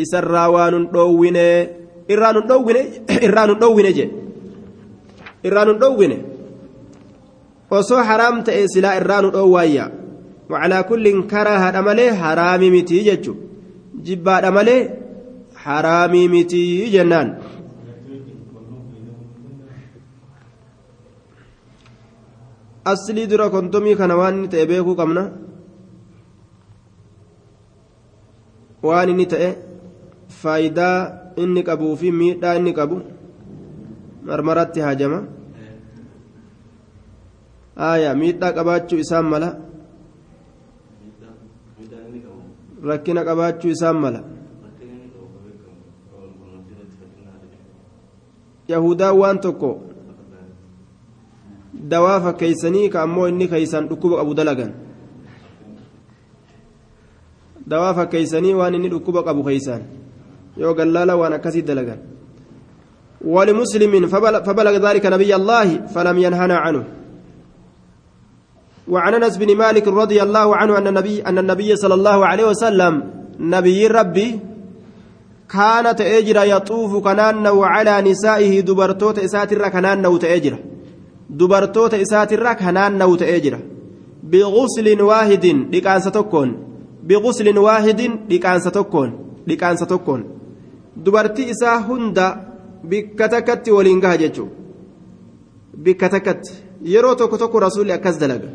S1: إسرى وان دوينه إران دوينه إران دوينه جي إران دوينه osoo haraam ta'e silaa irraa nu dhoowwaayya wacalaa kullin karahaadha malee haraamii mitii jechu jibbaadha malee haraamii mitii jennaan aslii dura kontomii kana waan ta'e beekuu qabna waan inni ta'e faayidaa inni qabuu fi miidhaa inni qabu marmaratti haajama aya miidhaa qabaachuu isaan mala rakkina qabaachuu isaan mala yahudaan waan tokko dawaa fakkeeysanii ka ammoo inni keeysan dhukkuba qabu dalagan dawaa fakkeeysanii waan inni dhukkuba qabu keeysan yoo gallaala waan akkasii dalagan. ولمسلم فبلغ ذلك نبي الله فلم ينهنا عنه وعن انس بن مالك رضي الله عنه ان النبي ان النبي صلى الله عليه وسلم نبي ربي كانت اجرا يطوف كنانه على نسائه دبرتوت اساتر كنانه تاجرا دبرتوت اساتر كنانه تاجرا بغسل واحد دكانس تكون بغسل واحد دكانس تكون دكانس تكون دبرتي اسا هند بكتكت ولينغا جچو بكتكت yeroo tokko tokko rasuulli akkas dalaga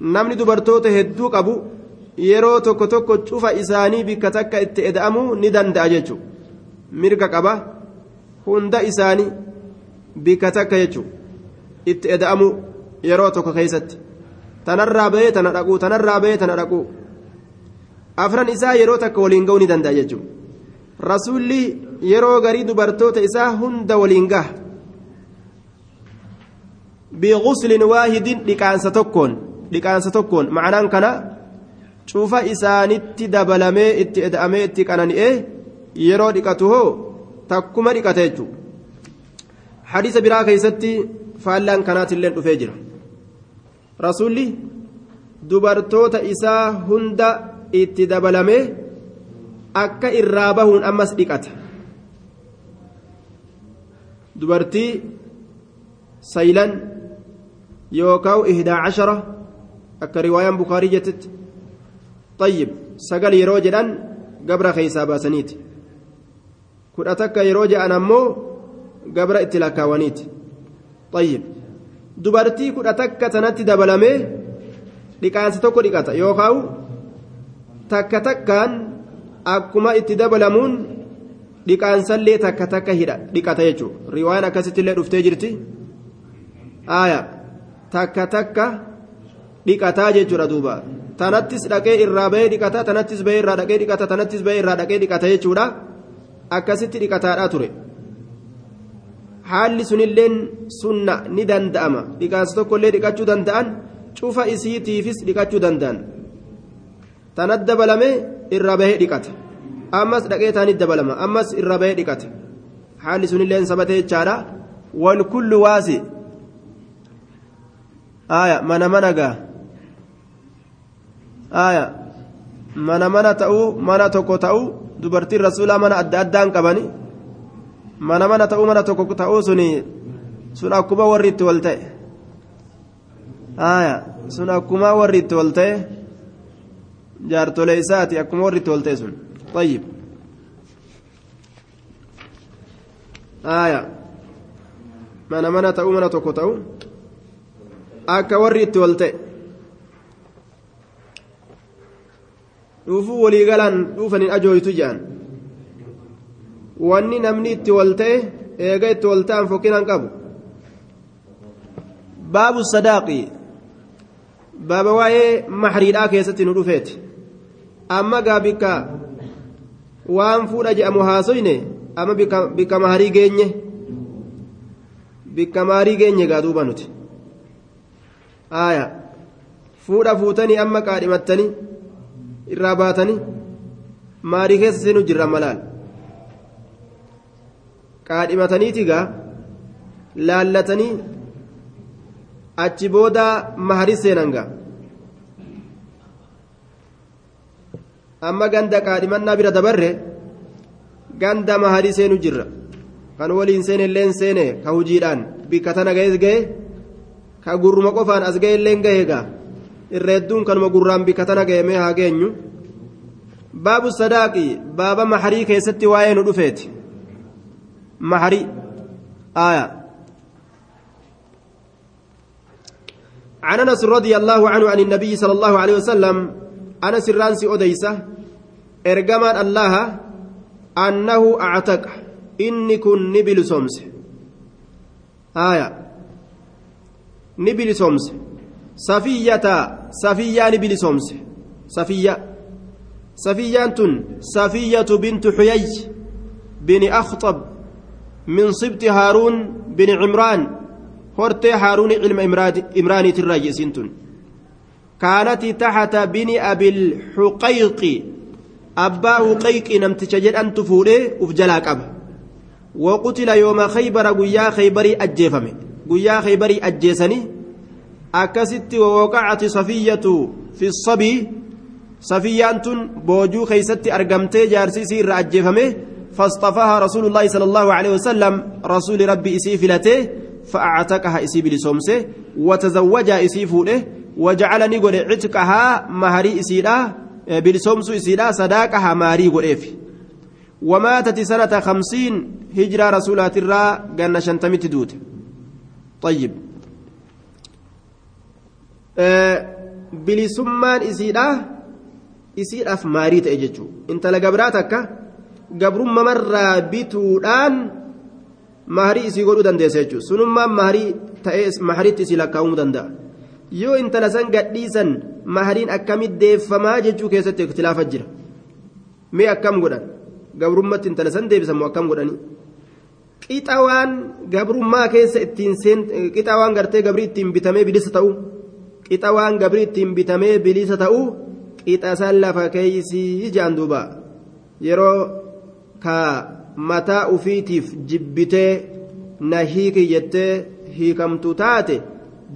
S1: namni dubartoota hedduu qabu yeroo tokko tokko cufa isaanii bikka takka itti eda'amuu ni danda'a jechuudha mirga qaba hunda isaanii bikka takka jechuudha itti eda'amuu yeroo tokko keessatti tanarraa bahee tana dhaquu tanarraa bahee tana dhaquu afran isaa yeroo takka waliin ga'uu ni danda'a jechuudha rasuulli yeroo garii dubartoota isaa hunda waliin gaha. بغسل واحد لكانسة تكون لكانسة تكون معناه كان شوف إسانت دبلمي ات ادأمي ات كانني إيه يرو ديكته تكما ديكته حديث برا كيستي فالان كانت اللين أفجر رسولي dubartoota isaa hunda itti dabalamee akka irraa bahuun ammas dhiqata dubartii saylan yookaan ihdaa cashara akka riwaayaan bukaarii jettetti طيب sagal yeroo jedhan gabra keeysaa baasaniiti kudha takka yeroo jedhan ammoo gabra itti lakkaawaniiti طيب dubartii kudha takka tanatti dabalamee dhiqaansa tokko dhiqata yookaan takka takkaan akkuma itti dabalamuun dhiqaansallee takka takka hidha dhiqata jechuudha riwaayaan akkasitti illee dhuftee jirti aayaa takka takka dhiqataa jechuudha duuba tanattis dhaqee irraa bahee dhiqata tanattis bahee irraa dhaqee dhiqata tanattis bahee irraa dhaqee dhiqata jechuudha akkasitti dhiqataadhaa ture haalli sunilleen sunna ni danda'ama. Dhiqaansa tokkollee dhiqachuu danda'an cufa isiitiifis dhiqachuu danda'an. Tanat dabalame irraa bahee dhiqata. Ammas dhaqee taanit dabalama ammas irraa bahee dhiqata. Haalli sunilleen sabatee jechaadha wal kullu waasi. Aya mana mana gaa. Aya mana mana ta'uu mana tokko ta'uu dubartiin rasuulaa mana adda addaan qabani mana mana ta'uu mana tokko ta'uu suni sun akkuma warri itti wal ta'e sun akkuma warri itti wal ta'e jaartolee isaati akkuma warri itti wal ta'e sun طيب aya mana mana ta'uu mana tokko ta'uu akka warri itti wal ta'e dhuufuu waliigalaan dhuufaniin ajooytu jedhan wanni namni itti wal ta'e eega itti wal ta'an fokkinaan qabu. Baabu sadaaqi baaba waa'ee mahriidhaa keessatti nu dhufeeti. Amma gaa bikka waan fuudha jedhamu haasoyne amma bikka maharii geenye bikka maharii geenye gaa duuba nuti. Aaya. Fuudha fuutanii amma qaadhimattanii irraa baatanii maarii keessa seenu jirra malaal qaadhimataniiti gaa laallatanii achi booda maharii seenan gaa. Amma ganda qaadhimannaa bira dabarre ganda maharii seenu jirra. Kan waliin seene illeen seene ka hujiidhaan bikka tana ga'es ga'e ka gurruma qofaan as ga'e illeen ga'e gaa. Irreedduun kanuma gurraan bikka tana ga'e mee haa geenyu. Baabu sadaaqi baaba maharii keessatti waa'ee nu dhufeeti maharii aaya عن أنس رضي الله عنه عن النبي صلى الله عليه وسلم أنس الرانسي أوديسة إرجمان الله أنه أعتق إني كن نبل سمس آية. نبل سمس صفية صفية نبل سمس صفية. صفية صفية بنت حيي بن أخطب من صبت هارون بن عمران haaruun ilma imraaniitirraa jeesiin tun kaanati taxata bini abilxuqayqi abbaa huqayqi namticha jedhantu fuudhee uf jalaa qaba waqutila yooma kaybara guyyaa kaybarii ajjeefame guyyaa kaybarii ajjeesanii akkasitti wawaqacati safiyyatu fi sabii safiyyaan tun boojuu keeysatti argamtee jaarsi isii irra ajjeefame فاصطفاها رسول الله صلى الله عليه وسلم رسول ربي إسي فلته فأعتقها إسي بلسومسه وتزوجها إسي فوله وجعلني قد عتقها مهري إسيلا بلسومس إسيلا صداقها ماري قريف وماتت سنة خمسين هجرة رسولات الرا قلنا شنتمت دوت. طيب. أه بلسمان إسيلا إسيلا في ماري تأججو. إنت لقبراتك gabrummaa marraa bituudhaan maharii isii godhuu dandeessa jechuudha sunummaan maharii ta'ee mahariitti isii lakkaa'uu danda'a yoo intala san gadhiisan mahariin akkamitti deeffamaa jechuu keessatti ikhtilaafa jira mee akkam godhan gabrummatti intala san deebisamu akkam godhanii qixa waan gabrummaa keessa ittiin seen qixa waan gartee gabrii ittiin bitamee bilisa ta'u qixa waan gabrii ittiin bitamee bilisa ta'u qixa san lafa keeysii jaan duuba yeroo ka mataa ufiitiif jibbitee na hiiki jettee hiikamtu taate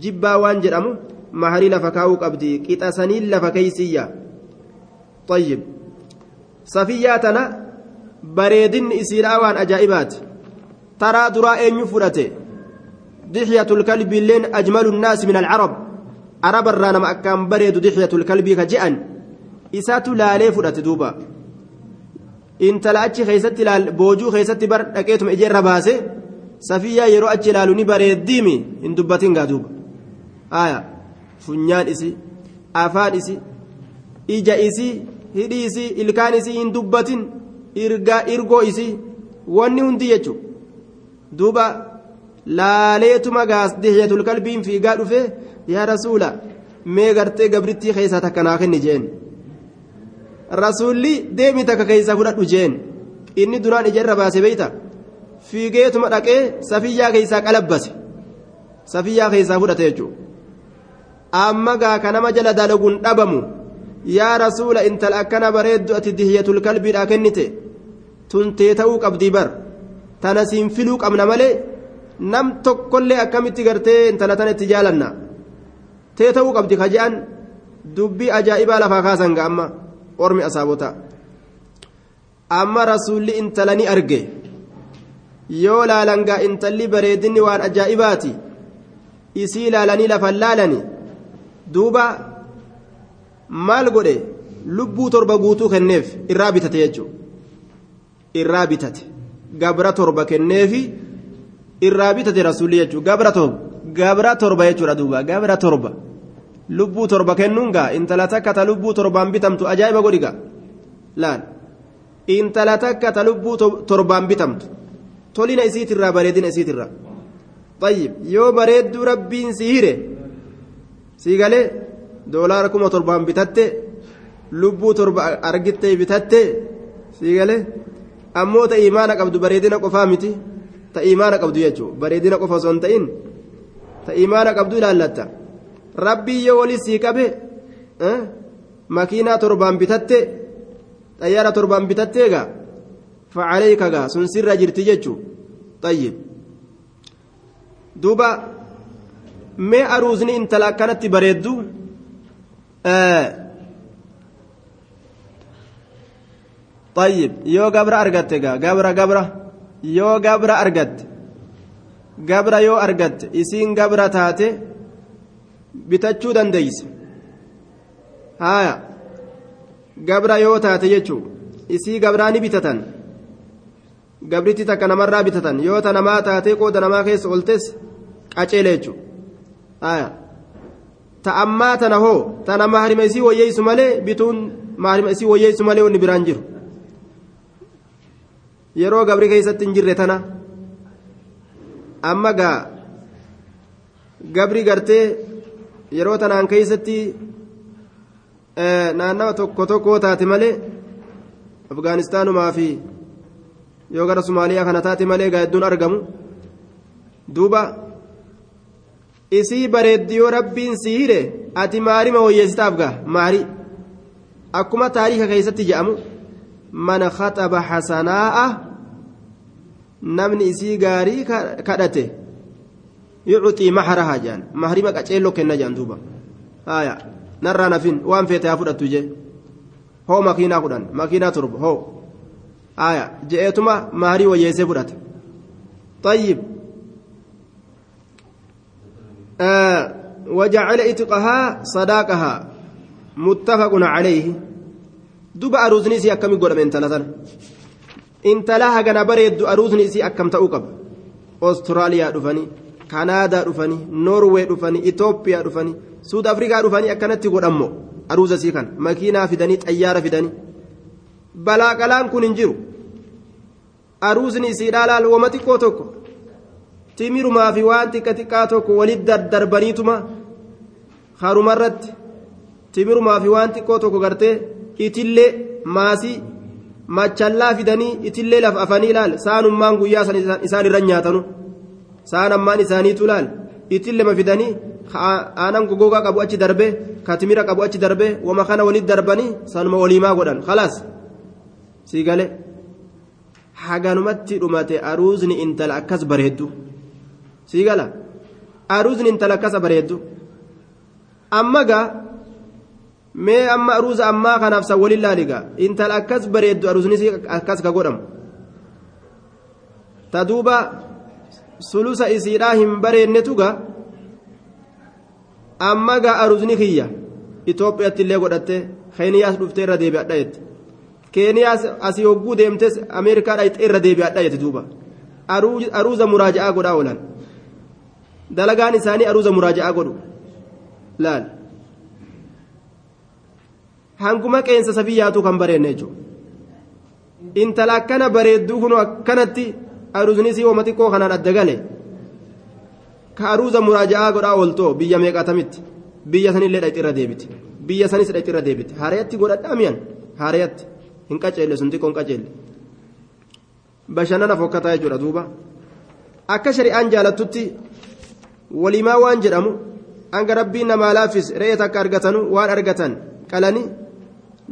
S1: jibbaa waan jedhamu maharii lafa kaa'uu qabdi qixa saniin lafa keeysiyya طيب safiyyaa tana bareedinni isiidhaa waan ajaa'ibaati taraa duraa eenyu fudhate dixyatul kalbii illeen ajmalu nnaasi min alcarab araba irraa nama akkaan bareedu dixyatul kalbii ka je'an isaatu laalee fudhate duuba Intala achi keessatti boojuu keessatti bar dhaqeetuma ijeerra baase safiyyaa yeroo achi ilaalu ni bareeddiimi? Hin dubbatin gaa duuba. Aya funyaan isi afaan isi ija isi hidhi isi ilkaan isi hin dubbatin irgoo isi wanni hundi jechu. Duuba laaleetuma gaas dihyatul kalbiin fiigaa dhufe yaa rasuula mee gartee gabrittii keessaa takka naa kenni jeen rasuulli deemi takka keessaa fudhadhu jeen. Inni duraan ijarra baase beeyta? Fiigeetuma dhaqee safiyyaa keessaa qalabbase. Safiyyaa keessaa fudhate jechuudha. Amma gaa kanama jala dalaguun dhabamu yaa rasuula intala akkana bareeddu ati dihyatul kalbiidhaa kennite? Tuntee ta'uu qabdii bar. Tana siin filuu qabna malee nam tokkollee akkamitti gartee intala tana itti jaalanna? Tee ta'uu qabdi ka je'an? Dubbii ajaa'ibaa lafaa kaasan ga amma ormi asaabota amma rasuulli intala ni arge yoo laalangaa intalli bareedinni waan ajaa'ibaati isii laalanii lafan laalani duuba maal godhe lubbuu torba guutuu kenneef irraa bitate jechuudha irraa bitate gabra torba kenneefi irraa bitate rasuulli jechuudha gabra torba jechuudha duuba gabra torba lubbuu torba kennuun gaa intala takka ta lubbuu torbaan bitamtu ajaa'iba godhiga laal intala takka ta lubbuu torbaan bitamtu tolina isiitirraa bareedina isiitirraa طيب yoo bareedduu rabbiin si hire sii galee doolaara kuma torbaan bitatte lubbuu torba argittee bitatte sii galee ammoo ta imaana qabdu bareedina qofaa miti ta imaana qabdu jechuun bareedina qofa osoo hin ta'in ta imaana qabdu ilaallatta rabbii yoo walis sii qabe makiinaa torbaan bitatte xayyaara torbaan bitatte egaa facaleeyka gaa sun sirra jirti jechuun xayyib duuba mee aruusni intala akkanatti bareeddu طيب يو قبر أرقت قبر قبر يو قبر أرقت قبر يو أرقت إسين قبر تاتي bitachuu dandeeyse. Haaya. Gabra yoo taate jechuu isii gabraa ni bitatan. Gabritti takka namarraa bitatan. Yoo ta namaa taatee qooda namaa keessa oltes qaceele jechuu haaya. Ta ammaa tana hoo tana maharima isii wayyeessu malee bituun maharima isii wayyeessu malee wanni biraan jiru. Yeroo gabri keessatti hin jirre tana. Amma gaa gabri gartee yeroo tanaan keessatti naannawa tokko tokko taate malee afgaanistaanumaa fi yoo gara somaaliyaa kana taate malee gaa hedduun argamu duuba isii bareeddi yoo rabbiin si hire ati maarima wayyeessitaaf gaa maari akkuma taariika keessatti je'amu man khaxaba hasanaa'a namni isii gaarii kadhate yucuxii maharahaa jedhan mahrima qaceelloo kenna jedhan duuba haya narraa nafin waan feete haa fudhattu jee hoo makiinaa kudhan makiinaa torba hoo haya je'eetuma mahrii wayyeessee fudhata طيب آه وجعل اتقها صداقها متفق عليه دب أروزني سي أكمي قول من تلاتان انت لها جنا بريد أروزني سي أكم تأوكب أستراليا دفني kanaadaa dhufanii noorwee dhufanii itoophiyaa dhufanii suud afrikaa dhufanii akkanatti godhammo aruuza sii kan makiinaa fidanii xayyaara fidanii. Balaa qalaan kun hin jiru. Aruusni isii dhaalaal wama xiqqoo tokko timirumaa fi waan xiqqa xiqqaa tokko walit darbaniituma harumarratti timirumaa fi waan xiqqoo tokko gartee itillee maasii machallaa fidanii itillee lafa afanii ilaal saanummaan guyyaa isaan irra nyaatanu. Saan ammaan isaaniitu laal itti lama fidanii aanan gogogaa qabu achi darbe katimira qabu achi darbe wama kana walit darbanii sanuma waliimaa godhan khalaas sii gale haganumatti dhumate aruusni intala akkas bareeddu sii gala aruusni intala akkasa bareeddu amma gaa mee amma aruusa ammaa kanaaf san walin laaligaa intala akkas bareeddu aruusni akkas ka godhamu ta duuba sulusa isiidhaa hin bareennetu gaa amma gaa aruusni kiyya. Itoophiyaatti illee godhatte keeniyaas dhuftee irra deebi'adha jette keeniyaas asii hogguu deemtes ameerikaadha ixxee irra deebi'adha jette duuba. Aruuza muraaja'aa godhaa oolan. Dalagaan isaanii aruuza muraaja'aa godhu. Laal. Hanguma qeensa safiyyaatu kan bareenne jechuudha. Intala akkana bareedduu kun akkanatti aruusni sii wama xiqqoo kanaan adda gale ka aruuza muraaja'aa godhaa ooltoo biyya meeqatamitti biyya sanillee dhaqxi irra deebiti biyya sanis dhaqxi irra deebiti hareetti godhadhaa mi'an hareetti hin qaceelle sun xiqqoo hin qaceelle bashannana fokkataa jechuudha duuba akka shari'aan jaalattutti walimaa waan jedhamu hanga rabbiin namaa laaffis re'ee takka argatanu waan argatan qalanii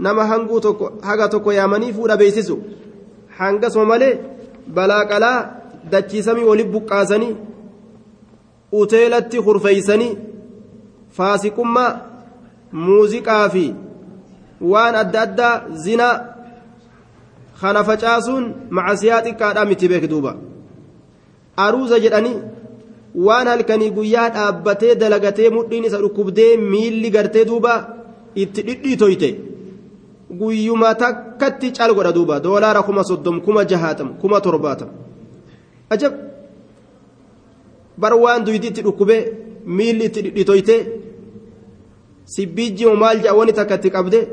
S1: nama hanguu tokko haga tokko yaamanii fuudha beeksisu hangasuma malee balaa qalaa dachiisamii waliin buqqaasanii uteelatti kurfeeysanii faasiqummaa muuziqaa fi waan adda addaa zinaa kana facaasuun macasiyaa xiqqaadhaa miti beekduuba aruuza jedhanii waan halkanii guyyaa dhaabbatee dalagatee mudhiin isa dhukkubdee miilli gartee duuba itti dhidhiitoyte guyyuma takkatti cal godha duuba. Doolaara kuma soddom kuma jahaatam kuma torbaatam. Ajab bar waan duydi itti dhukkubee miilli itti dhidhiitoyte sibbiijjimoo maal jedha wani takka qabde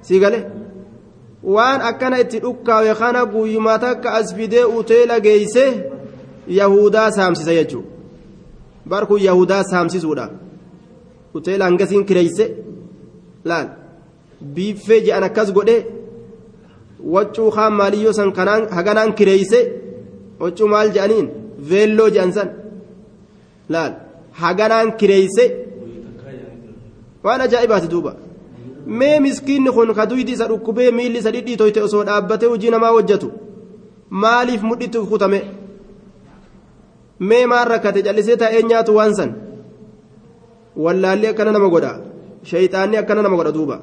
S1: si gale? Waan akkana itti dhukkaawe kana guyyuma takka as fidee uteela geeyse yahudaa saamsisa jechuudha bar kun yahudaa saamsisuudha. Uteela hangasiin kireeyse laal biiffee je'an akkas godhe waccuu kaan maaliyyoo san kanaan haganaan kireeyse waccuu maal je'aniin veelloo je'an san laal haganaan kireeyse waan ajaa'ibaati duuba mee miskiinni kun ka duydi isa dhukkubee miilli isa dhidhiitoyte osoo dhaabbatee hojii namaa hojjetu maaliif mudhitti kutame mee maan rakkate callisee taa'ee nyaatu waan san wallaalli akkana nama godha shayxaanni akkana nama godha duuba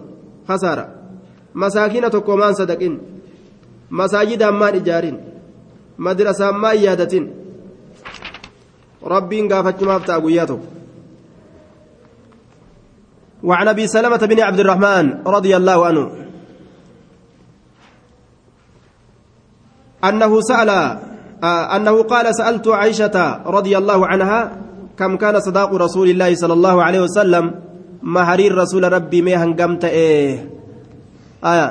S1: tokko maan sadaqin masaajidaan maan ijaarin madrasaan maan yaadatin rabbiin gaafachumaaf ta'a guyyaa tokko وعن ابي سلمه بن عبد الرحمن رضي الله عنه انه سال انه قال سالت عائشه رضي الله عنها كم كان صداق رسول الله صلى الله عليه وسلم مهري رسول ربي ما هنقمت إيه آية.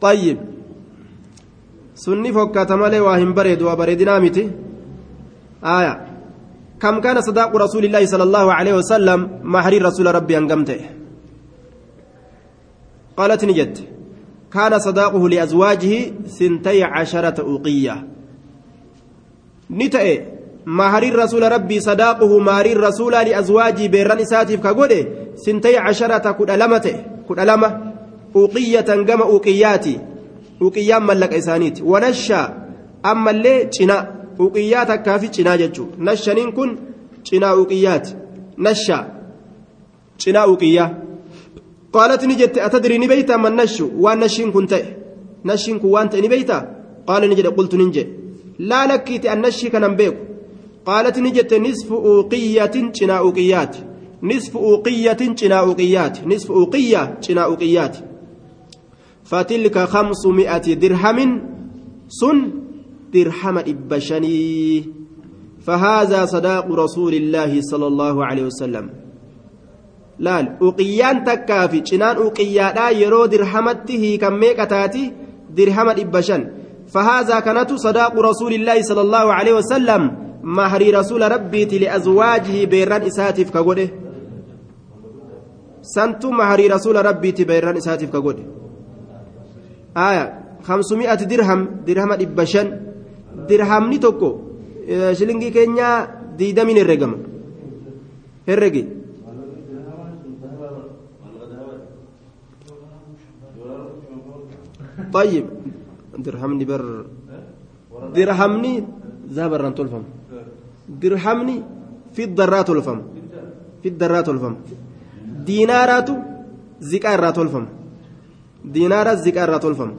S1: طيب. سني فكات مالي واهم بريد وبريدنا متي آية. كم كان صداق رسول الله صلى الله عليه وسلم مهري رسول ربي هنقمت قالت نجد كان صداقه لأزواجه سنتي عشرة أوقية نتأي مهري رسول ربي صداقه مهري الرسول لأزواجه بيران إساتيف كقوله سنتي عشرة كد ألمته كد ألمة أوقية قم أوقياتي أوقيان ملك إسانيت ونشأ أما اللي جنا أوقيات كافي جنا ججو نشانين كن جنا أوقيات نشأ جنا أوقيا قالت نجت أتدري نبيتا من نشو وأن نشين كنت نشين كوانت نبيتا قال نجد قلت ننجي. لا لكيت أن نشي كان بيكو قالت نجت نصف أوقية جنا أوقيات. نصف أوقية جنا أوقيات. نصف أوقية جنا أوقيات. فتلك خمسمائة درهم سن درهم إبشني. فهذا صداق رسول الله صلى الله عليه وسلم. laal uqiyyaan takkaa fi cinaan uqiyyaadhaa yeroo dirhamatti kan meeqa taati dirhama dhibba فهذا كانت صداق رسول الله صلى الله عليه وسلم مهر رسول ربي لأزواجه بيران إساتف كقوله سنت مهر رسول ربي بيران إساتف كقوله آية خمسمائة درهم درهم إبشن. درهم نتوكو شلنجي كينيا ديدمين الرقم الرقي طيب. درهمني بر درهمني زابر تلفم درهمني في الضرات الفم في الضرات الفم دينارات زكاة تلفم دينارات زكاة تلفم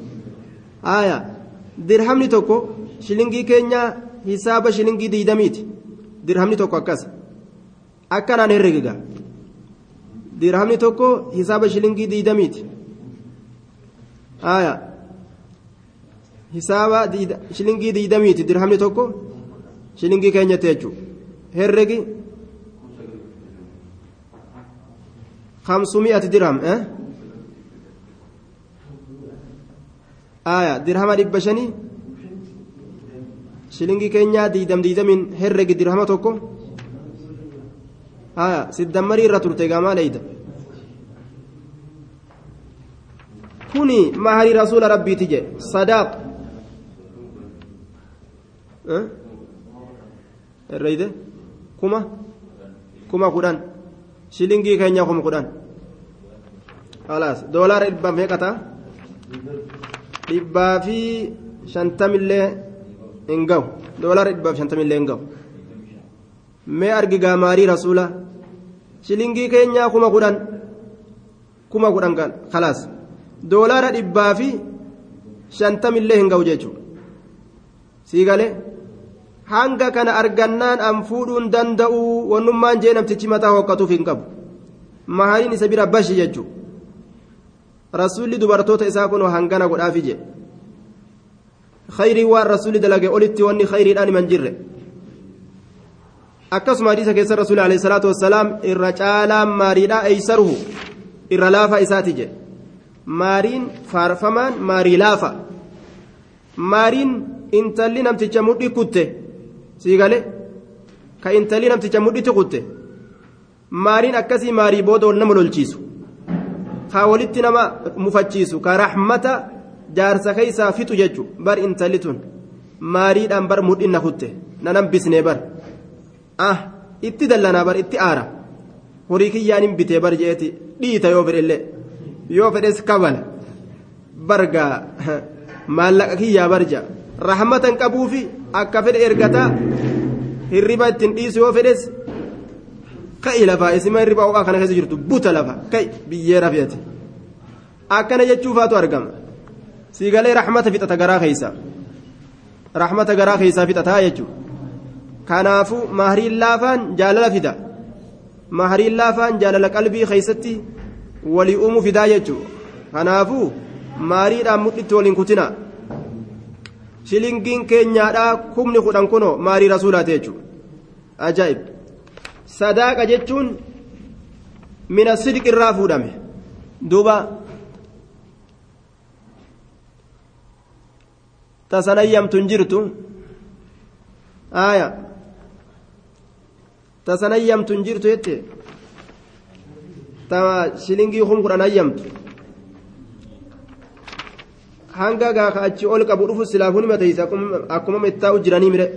S1: آية درهمني توكو شلنجي كينيا حساب شلنجي ديدميت درهمني توكو أكاس أكنا نرقا درهمني توكو حساب شلنجي ديدميت آية hisaaba shilingii diidamiiti. Dirhamni tokko shilingii keenyatti jechuudha herregi kamsumi'ati dirham aya dirhama dhibba shanii shilingii keenyaa diidam diidamiin herregi dirhama tokko aya siddammarii irra turte gaamaa kuni maharii rasuula rabbiiti je sadaaq herreyde kuma? Kuma kudhan. Shilingii keenya kuma kudhan. Khalaas doolaara dhibbaa meeqa ta'a? Dhibbaa fi shantamillee hin gahu doolaara fi shantamillee hin gahu mee argi gaamaarii rasuula? Shilingii keenyaa kuma kudhan. Kuma kudhan khalaas. Doolaara dhibbaa fi shantamillee hin gahu jechuudha. Sii galee hanga kana argannaan an fuudhuun danda'u wannummaan jee namtichi mataa hoqqatuuf hin qabu mahariin isa bira bashi jechuudha rasuulli dubartoota isaa kun hangana godhaafi jee khayrii waan rasuulli dalage olitti wanni khayriidhaan himan jirre akkasuma hadiisa keessa rasuulli alayhi salaatu wassalaam irra caalaan maariidhaa eeysaruhu irra laafa isaati jee maariin faarfamaan maarii laafa maariin intalli namticha mudhii kutte sii gale ka intalli namticha mudhiti kutte. Maariin akkasii maarii booda wal nama lolchiisu. Kaa walitti nama mufachiisu. Ka raxmata jaarsa keeysaa fixu jechu bar intalli tun. Maariidhaan bar mudhinna kutte. Nanan bisnee bar. Ah itti dallanaa bar itti aara. Horii kiyyaan hin bitee bar jeeti dhiita yoo fedhellee yoo fedhes kabala. Bargaa maallaqa kiyyaa barja rahmatan qabuufi akka fedhe ergataa hirriba ittiin dhiisu yoo fedhes ka'i lafaa isima hirriba ho'aa kana keessa jirtu buta lafa ka'i biyyee rafeeti akkana jechuufaatu argama siigalee rahmata fixata garaa keeysa rahmata garaa keeysaa fixataa jechuudha kanaafuu mahariin laafaan jaalala fida mahariin laafaan jaalala qalbii keeysatti walii uumuu fidaa jechuudha kanaafuu maariidhaan mudhitti waliin kutina shilingiin keenyaadhaa kumni kudhan kunoo maarii rasuulaati jechuudha ajaa'ib sadaaqa jechuun mina sidiq irraa fuudhame duuba tasanayyamtun jirtu aya tasanayyamtun jirtu jette shilingii kum kudhan ayyamtu hanga gaaka achi ol qabu dhufu silaafuu nima teeyse akkuma itti taa'u jiranii mire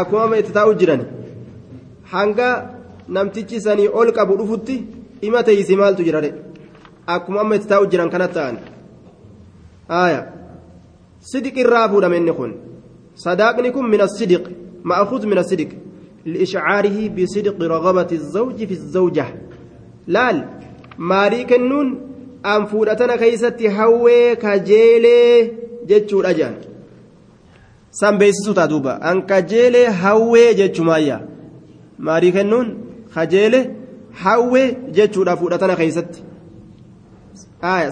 S1: akkuma itti taa'u jirani hanga namtichi sanii ol qabu dhufutti ima teeyse maaltu jira de akkuma amma itti taa'u jiran kanatti ta'an aya sidiq irraa fuudhame inni kun sadaaqni kun min asidiq ma'akuud min asidiq لإشعاره بصدق رغبة الزوج في الزوجة laal maarii kennuun an fuudhatana keeysatti hawwee kajeelee jechuudha jedhan san beeksisu taa duuba an kajeelee hawwee jechumaayya maarii kennuun kajeele hawwee jechuudha fuudhatana keeysatti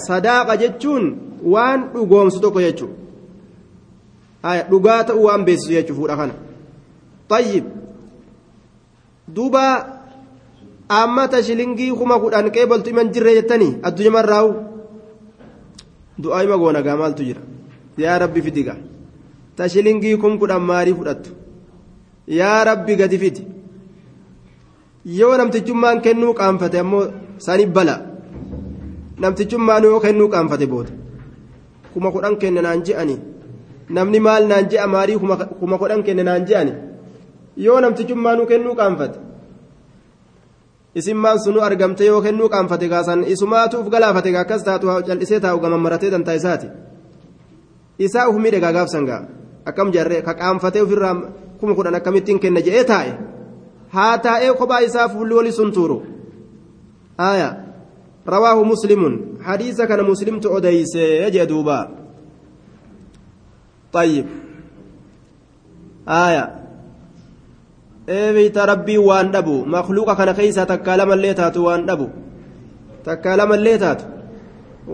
S1: sadaaqa jechuun waan dhugoomsu tokko jechuu dhugaa ta'uu waan beeksisu jechuu fuudha kana طيب duuba amma ta shilingii kuma kudhan qeebaltu iman jirre jettanii addunyaa marraa'u du'aa ima goonagaa maaltu jira? Yaa rabbi fidiga ta shilingii kum kudhan maarii fudhattu? Yaa rabbi gadi fidi. Yoo namtichummaan kennuu qaanfate ammoo sani bala. Namtichummaan yoo kennuu qaanfate booda. Kuma kudhan kenne naan je'ani. Namni maal naan je'a maarii kuma kudhan kenne naan je'ani? Yoo namtichummaanuu kennuu qaanfate isin maan sunu argamte yoo kennuu qaanfate kaasan isumaatuuf galaafate akkas taatu cal'isee taa'u gaman maratee dantaa isaati isaa uf miidhe gaagaafsan gaa akkam jarree ka qaanfatee ofirraa kuma kudhan akkamittiin kenna je'ee taa'e haa taa'ee kophaa isaa fuulli wali sun tuuru aya rawaahu muslimun hadiisa kana muslimtu odeysee jee duuba طيب آية eebita rabbii waan dhabu makluuqa kana keeysaa takkaa lamallee taatu waan dhabu takkaa lamallee taatu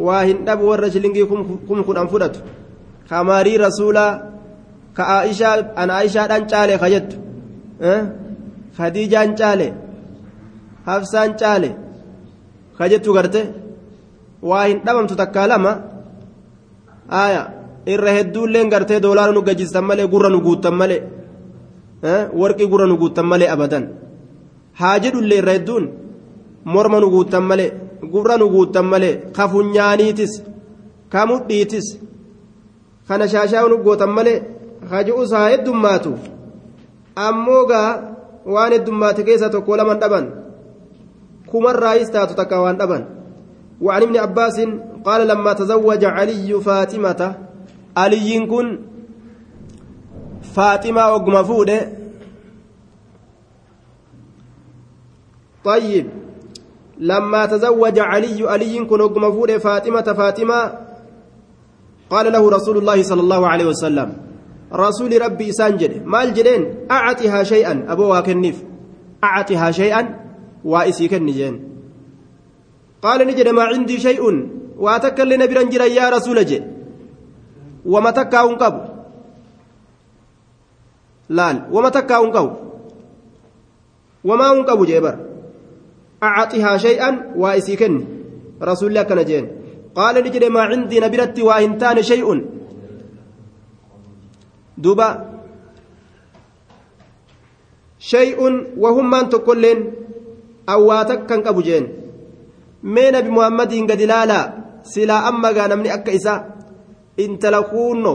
S1: waa hin dhabu warra shilingii kum kudhan fudhatu kamaarii rasuulaa ka aishaa an aishaadhaan caale ka jettu khadiijaan caale hafsaan caale ka jettu garte waa hin dhabamtu takkaa lama aya irra hedduulleen gartee doolaara nu gajjistan malee gurra nu guuttan malee warqii gurra nu guuttan malee abadan haa jedhullee irra hedduun morma nu guuttan malee gurra nu guuttan malee ka funyaaniitis ka mudhiitis kana shaashaa nu gootan malee ka ji'us haa heddummaatu ammoo gaa waan heddummaate keessaa tokko laman dhaban kumarraayis taatu takka waan dhaban وعن ابن عباس قال لما تزوج علي فاطمة علي كن فاطمة وقم فوده طيب لما تزوج علي علي كن وقم فوده فاطمة فاطمة قال له رسول الله صلى الله عليه وسلم رسول ربي سانجد ما الجدين أعطها شيئا أبوها كنيف أعطها شيئا وائسي كنجين قال نجد ما عندي شيء وأتكلم برنجر يا رسول جي وما تكاون قبل laal wama takkaa hun qabu wamaa hun qabu jee bar acaxihaa shay'an waa isii kenni rasuulli akkana jeen qaala ni jedhe maa cindii na biratti waa hin taane shay'un duuba shay'un wahummaan tokkoilleen awwaa takkan qabu jeen mee nabi muhammadiin gadi laalaa silaa amma gaa namni akka isaa intala kuunno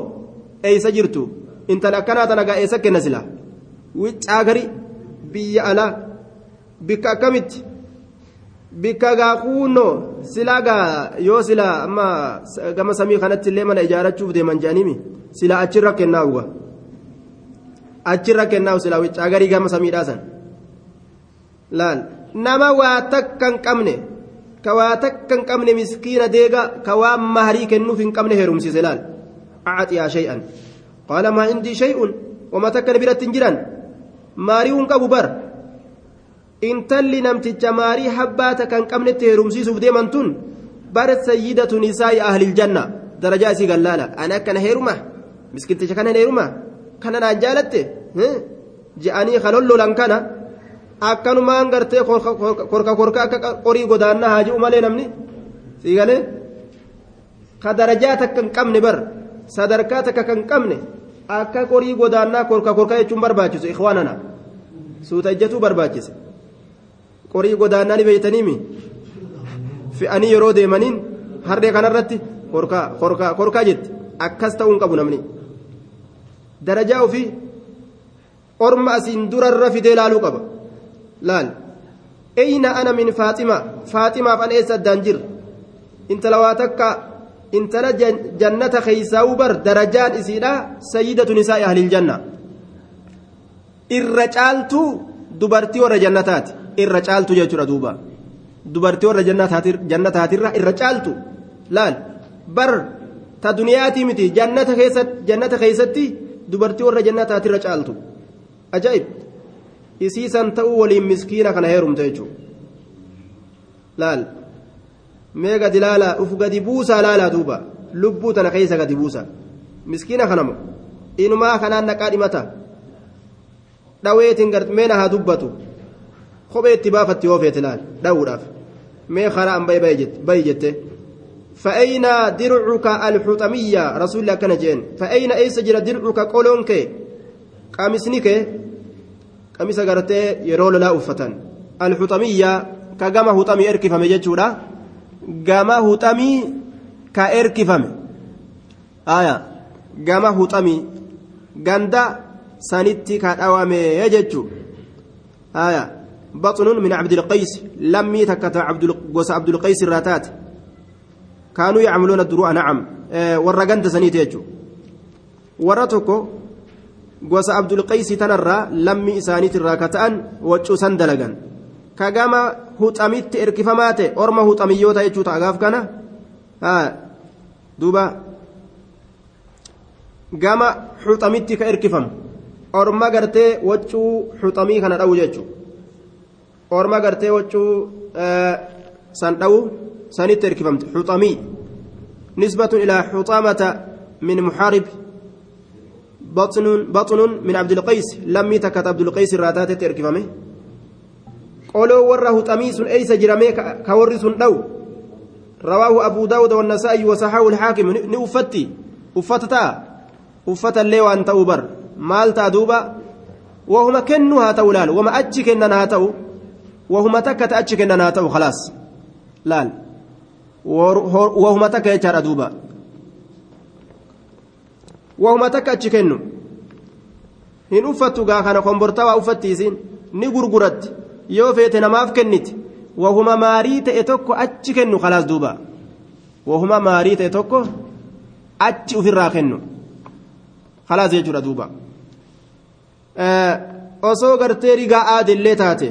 S1: eeysa jirtu intala akkanaa tana gaa eessa kenna silaa wiccaa gari biyya alaa bikka akkamitti bikka gaa kuunno silaa gaa yoo silaa amma gama samii kanatti illee mana ijaarachuuf deeman jedhaniimi silaa achirra kennaa uga achirra kennaa silaa wiccaa garii gama samiidhaasan laal nama waa takka hin qabne ka waa takka hin qabne miskiina deega ka waan maharii kennuuf hin qabne heerumsiise laal acaxiyaa shay'an qaala maa indii shay'un wama takka biratti hin jiran maarii hin qabu bar intalli namticha maarii habbaa takka hin qabnetti heerumsiisuuf deeman tun bar sayyidatu nisaa'i ahlil janna darajaa isii gallaala ani akkana heeruma miskiticha kana heeruma kana naan jaalatte je'anii kalollolan kana akkanumaan gartee korka korka akka qorii godaannaa haa ji'u malee namni sii galee ka darajaa takka hin qabne bar sadarkaa takka kan qabne akka qorii godaannaa korka korka jechuun barbaachisu ikhwaanana suuta ijjatuu barbaachise qorii godaannaa ni beeytaniimi fe'anii yeroo deemaniin harree kanarratti korkaa korkaa korkaa jetti akkas ta'uu hin qabu namni darajaa ofii orma asiin durarra fidee laaluu qaba laal eyna ana min faaxima faaximaaf an eessa addaan jira intala waa takka intala jannata keeysaa'uu bar darajaan isiidha sayyidatu nisaa'i ahlil janna irra caaltuu dubartii warra jannataati irra caaltu jechuudha duuba dubartii warra jannataatirra irra caaltu laal bar ta duniyaatii miti jannata keeysatti dubartii warra jannataatirra caaltu ajaa'ib isiisan ta'uu waliin miskiina kana heerumte jechuudha laal mee gadi laalaa uf gadi buusaa laalaa duuba lubbuu tana keessa gadi buusaa miskiina kanamo inumaa kanaan naqaa dhimata dhaweetiin meena haa dubbatu kophee itti baafatti yoo feete laal dha'uudhaaf mee karaa an bayi jette فأين درعك الحطمية رسول الله كان جين فأين أيس جرى درعك قولونك قامسنك قامس قرتي يرول لا أفتن الحطمية كجمع حطمي إركف مجتشورا جمع حطمي كإركف آية جمع حطمي جندا سانتي كأوامي يجتشو آية بطن من عبد القيس لم يتكت عبد عبد القيس الراتات كانوا يعملون الدروع نعم أه ورقنت سنيت يجو ورتكو غوس عبد القيس تنرى لمي إسانيت الراكتان وجو سندلغن كغاما هوتاميت إركفمات أورما هوتاميوتا يجو تأغاف كان ها دوبا غاما هوتاميت كإركفم أورما غرتي وجو هوتامي كان داو يجو أورما غرتي وجو أه سنداو سانيت إركفمت حطمي نسبة إلى حطامة من محارب بطن بطن من عبد القيس لم يتكت عبد القيس الراتات قولوا وره تميس أيس جرمي كورس لو رواه أبو داود والنسائي وصححه الحاكم نوفتي وفتتا وفتا اللي وأنت أوبر مالتا دوبا وهما كنها تولال وما أتشك إننا تو وهما تكت أتشك إننا تو خلاص wahuma takka jechaadha duuba. Wahuma takka achi kennu. Hin uffattu gaa kana kombortawaa uffattiisiin ni gurguratti. Yoo feete namaaf kenniti wahuma maarii ta'e tokko achi kennu khalaas duuba. Wahuma maarii ta'e tokko achi ufirraa kennu khalaas jechuudha duuba. Osoo gartee rigaa aadillee taate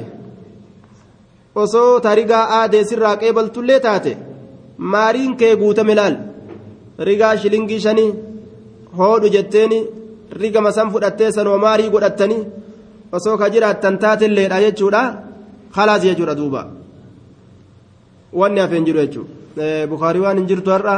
S1: osoo tarigaa aadee sirraa qeebaltullee taate maariin kee guutame laal? Rigaa shilingii shanii hoodhu jetteeni riga masan fudhattee sanoo maarii godhattanii osoo ka jiraattan taatelleedha jechuudha khalaas jechuudha duuba wanni hafeen jiru jechuudha bukaarii waan hin jirtu har'a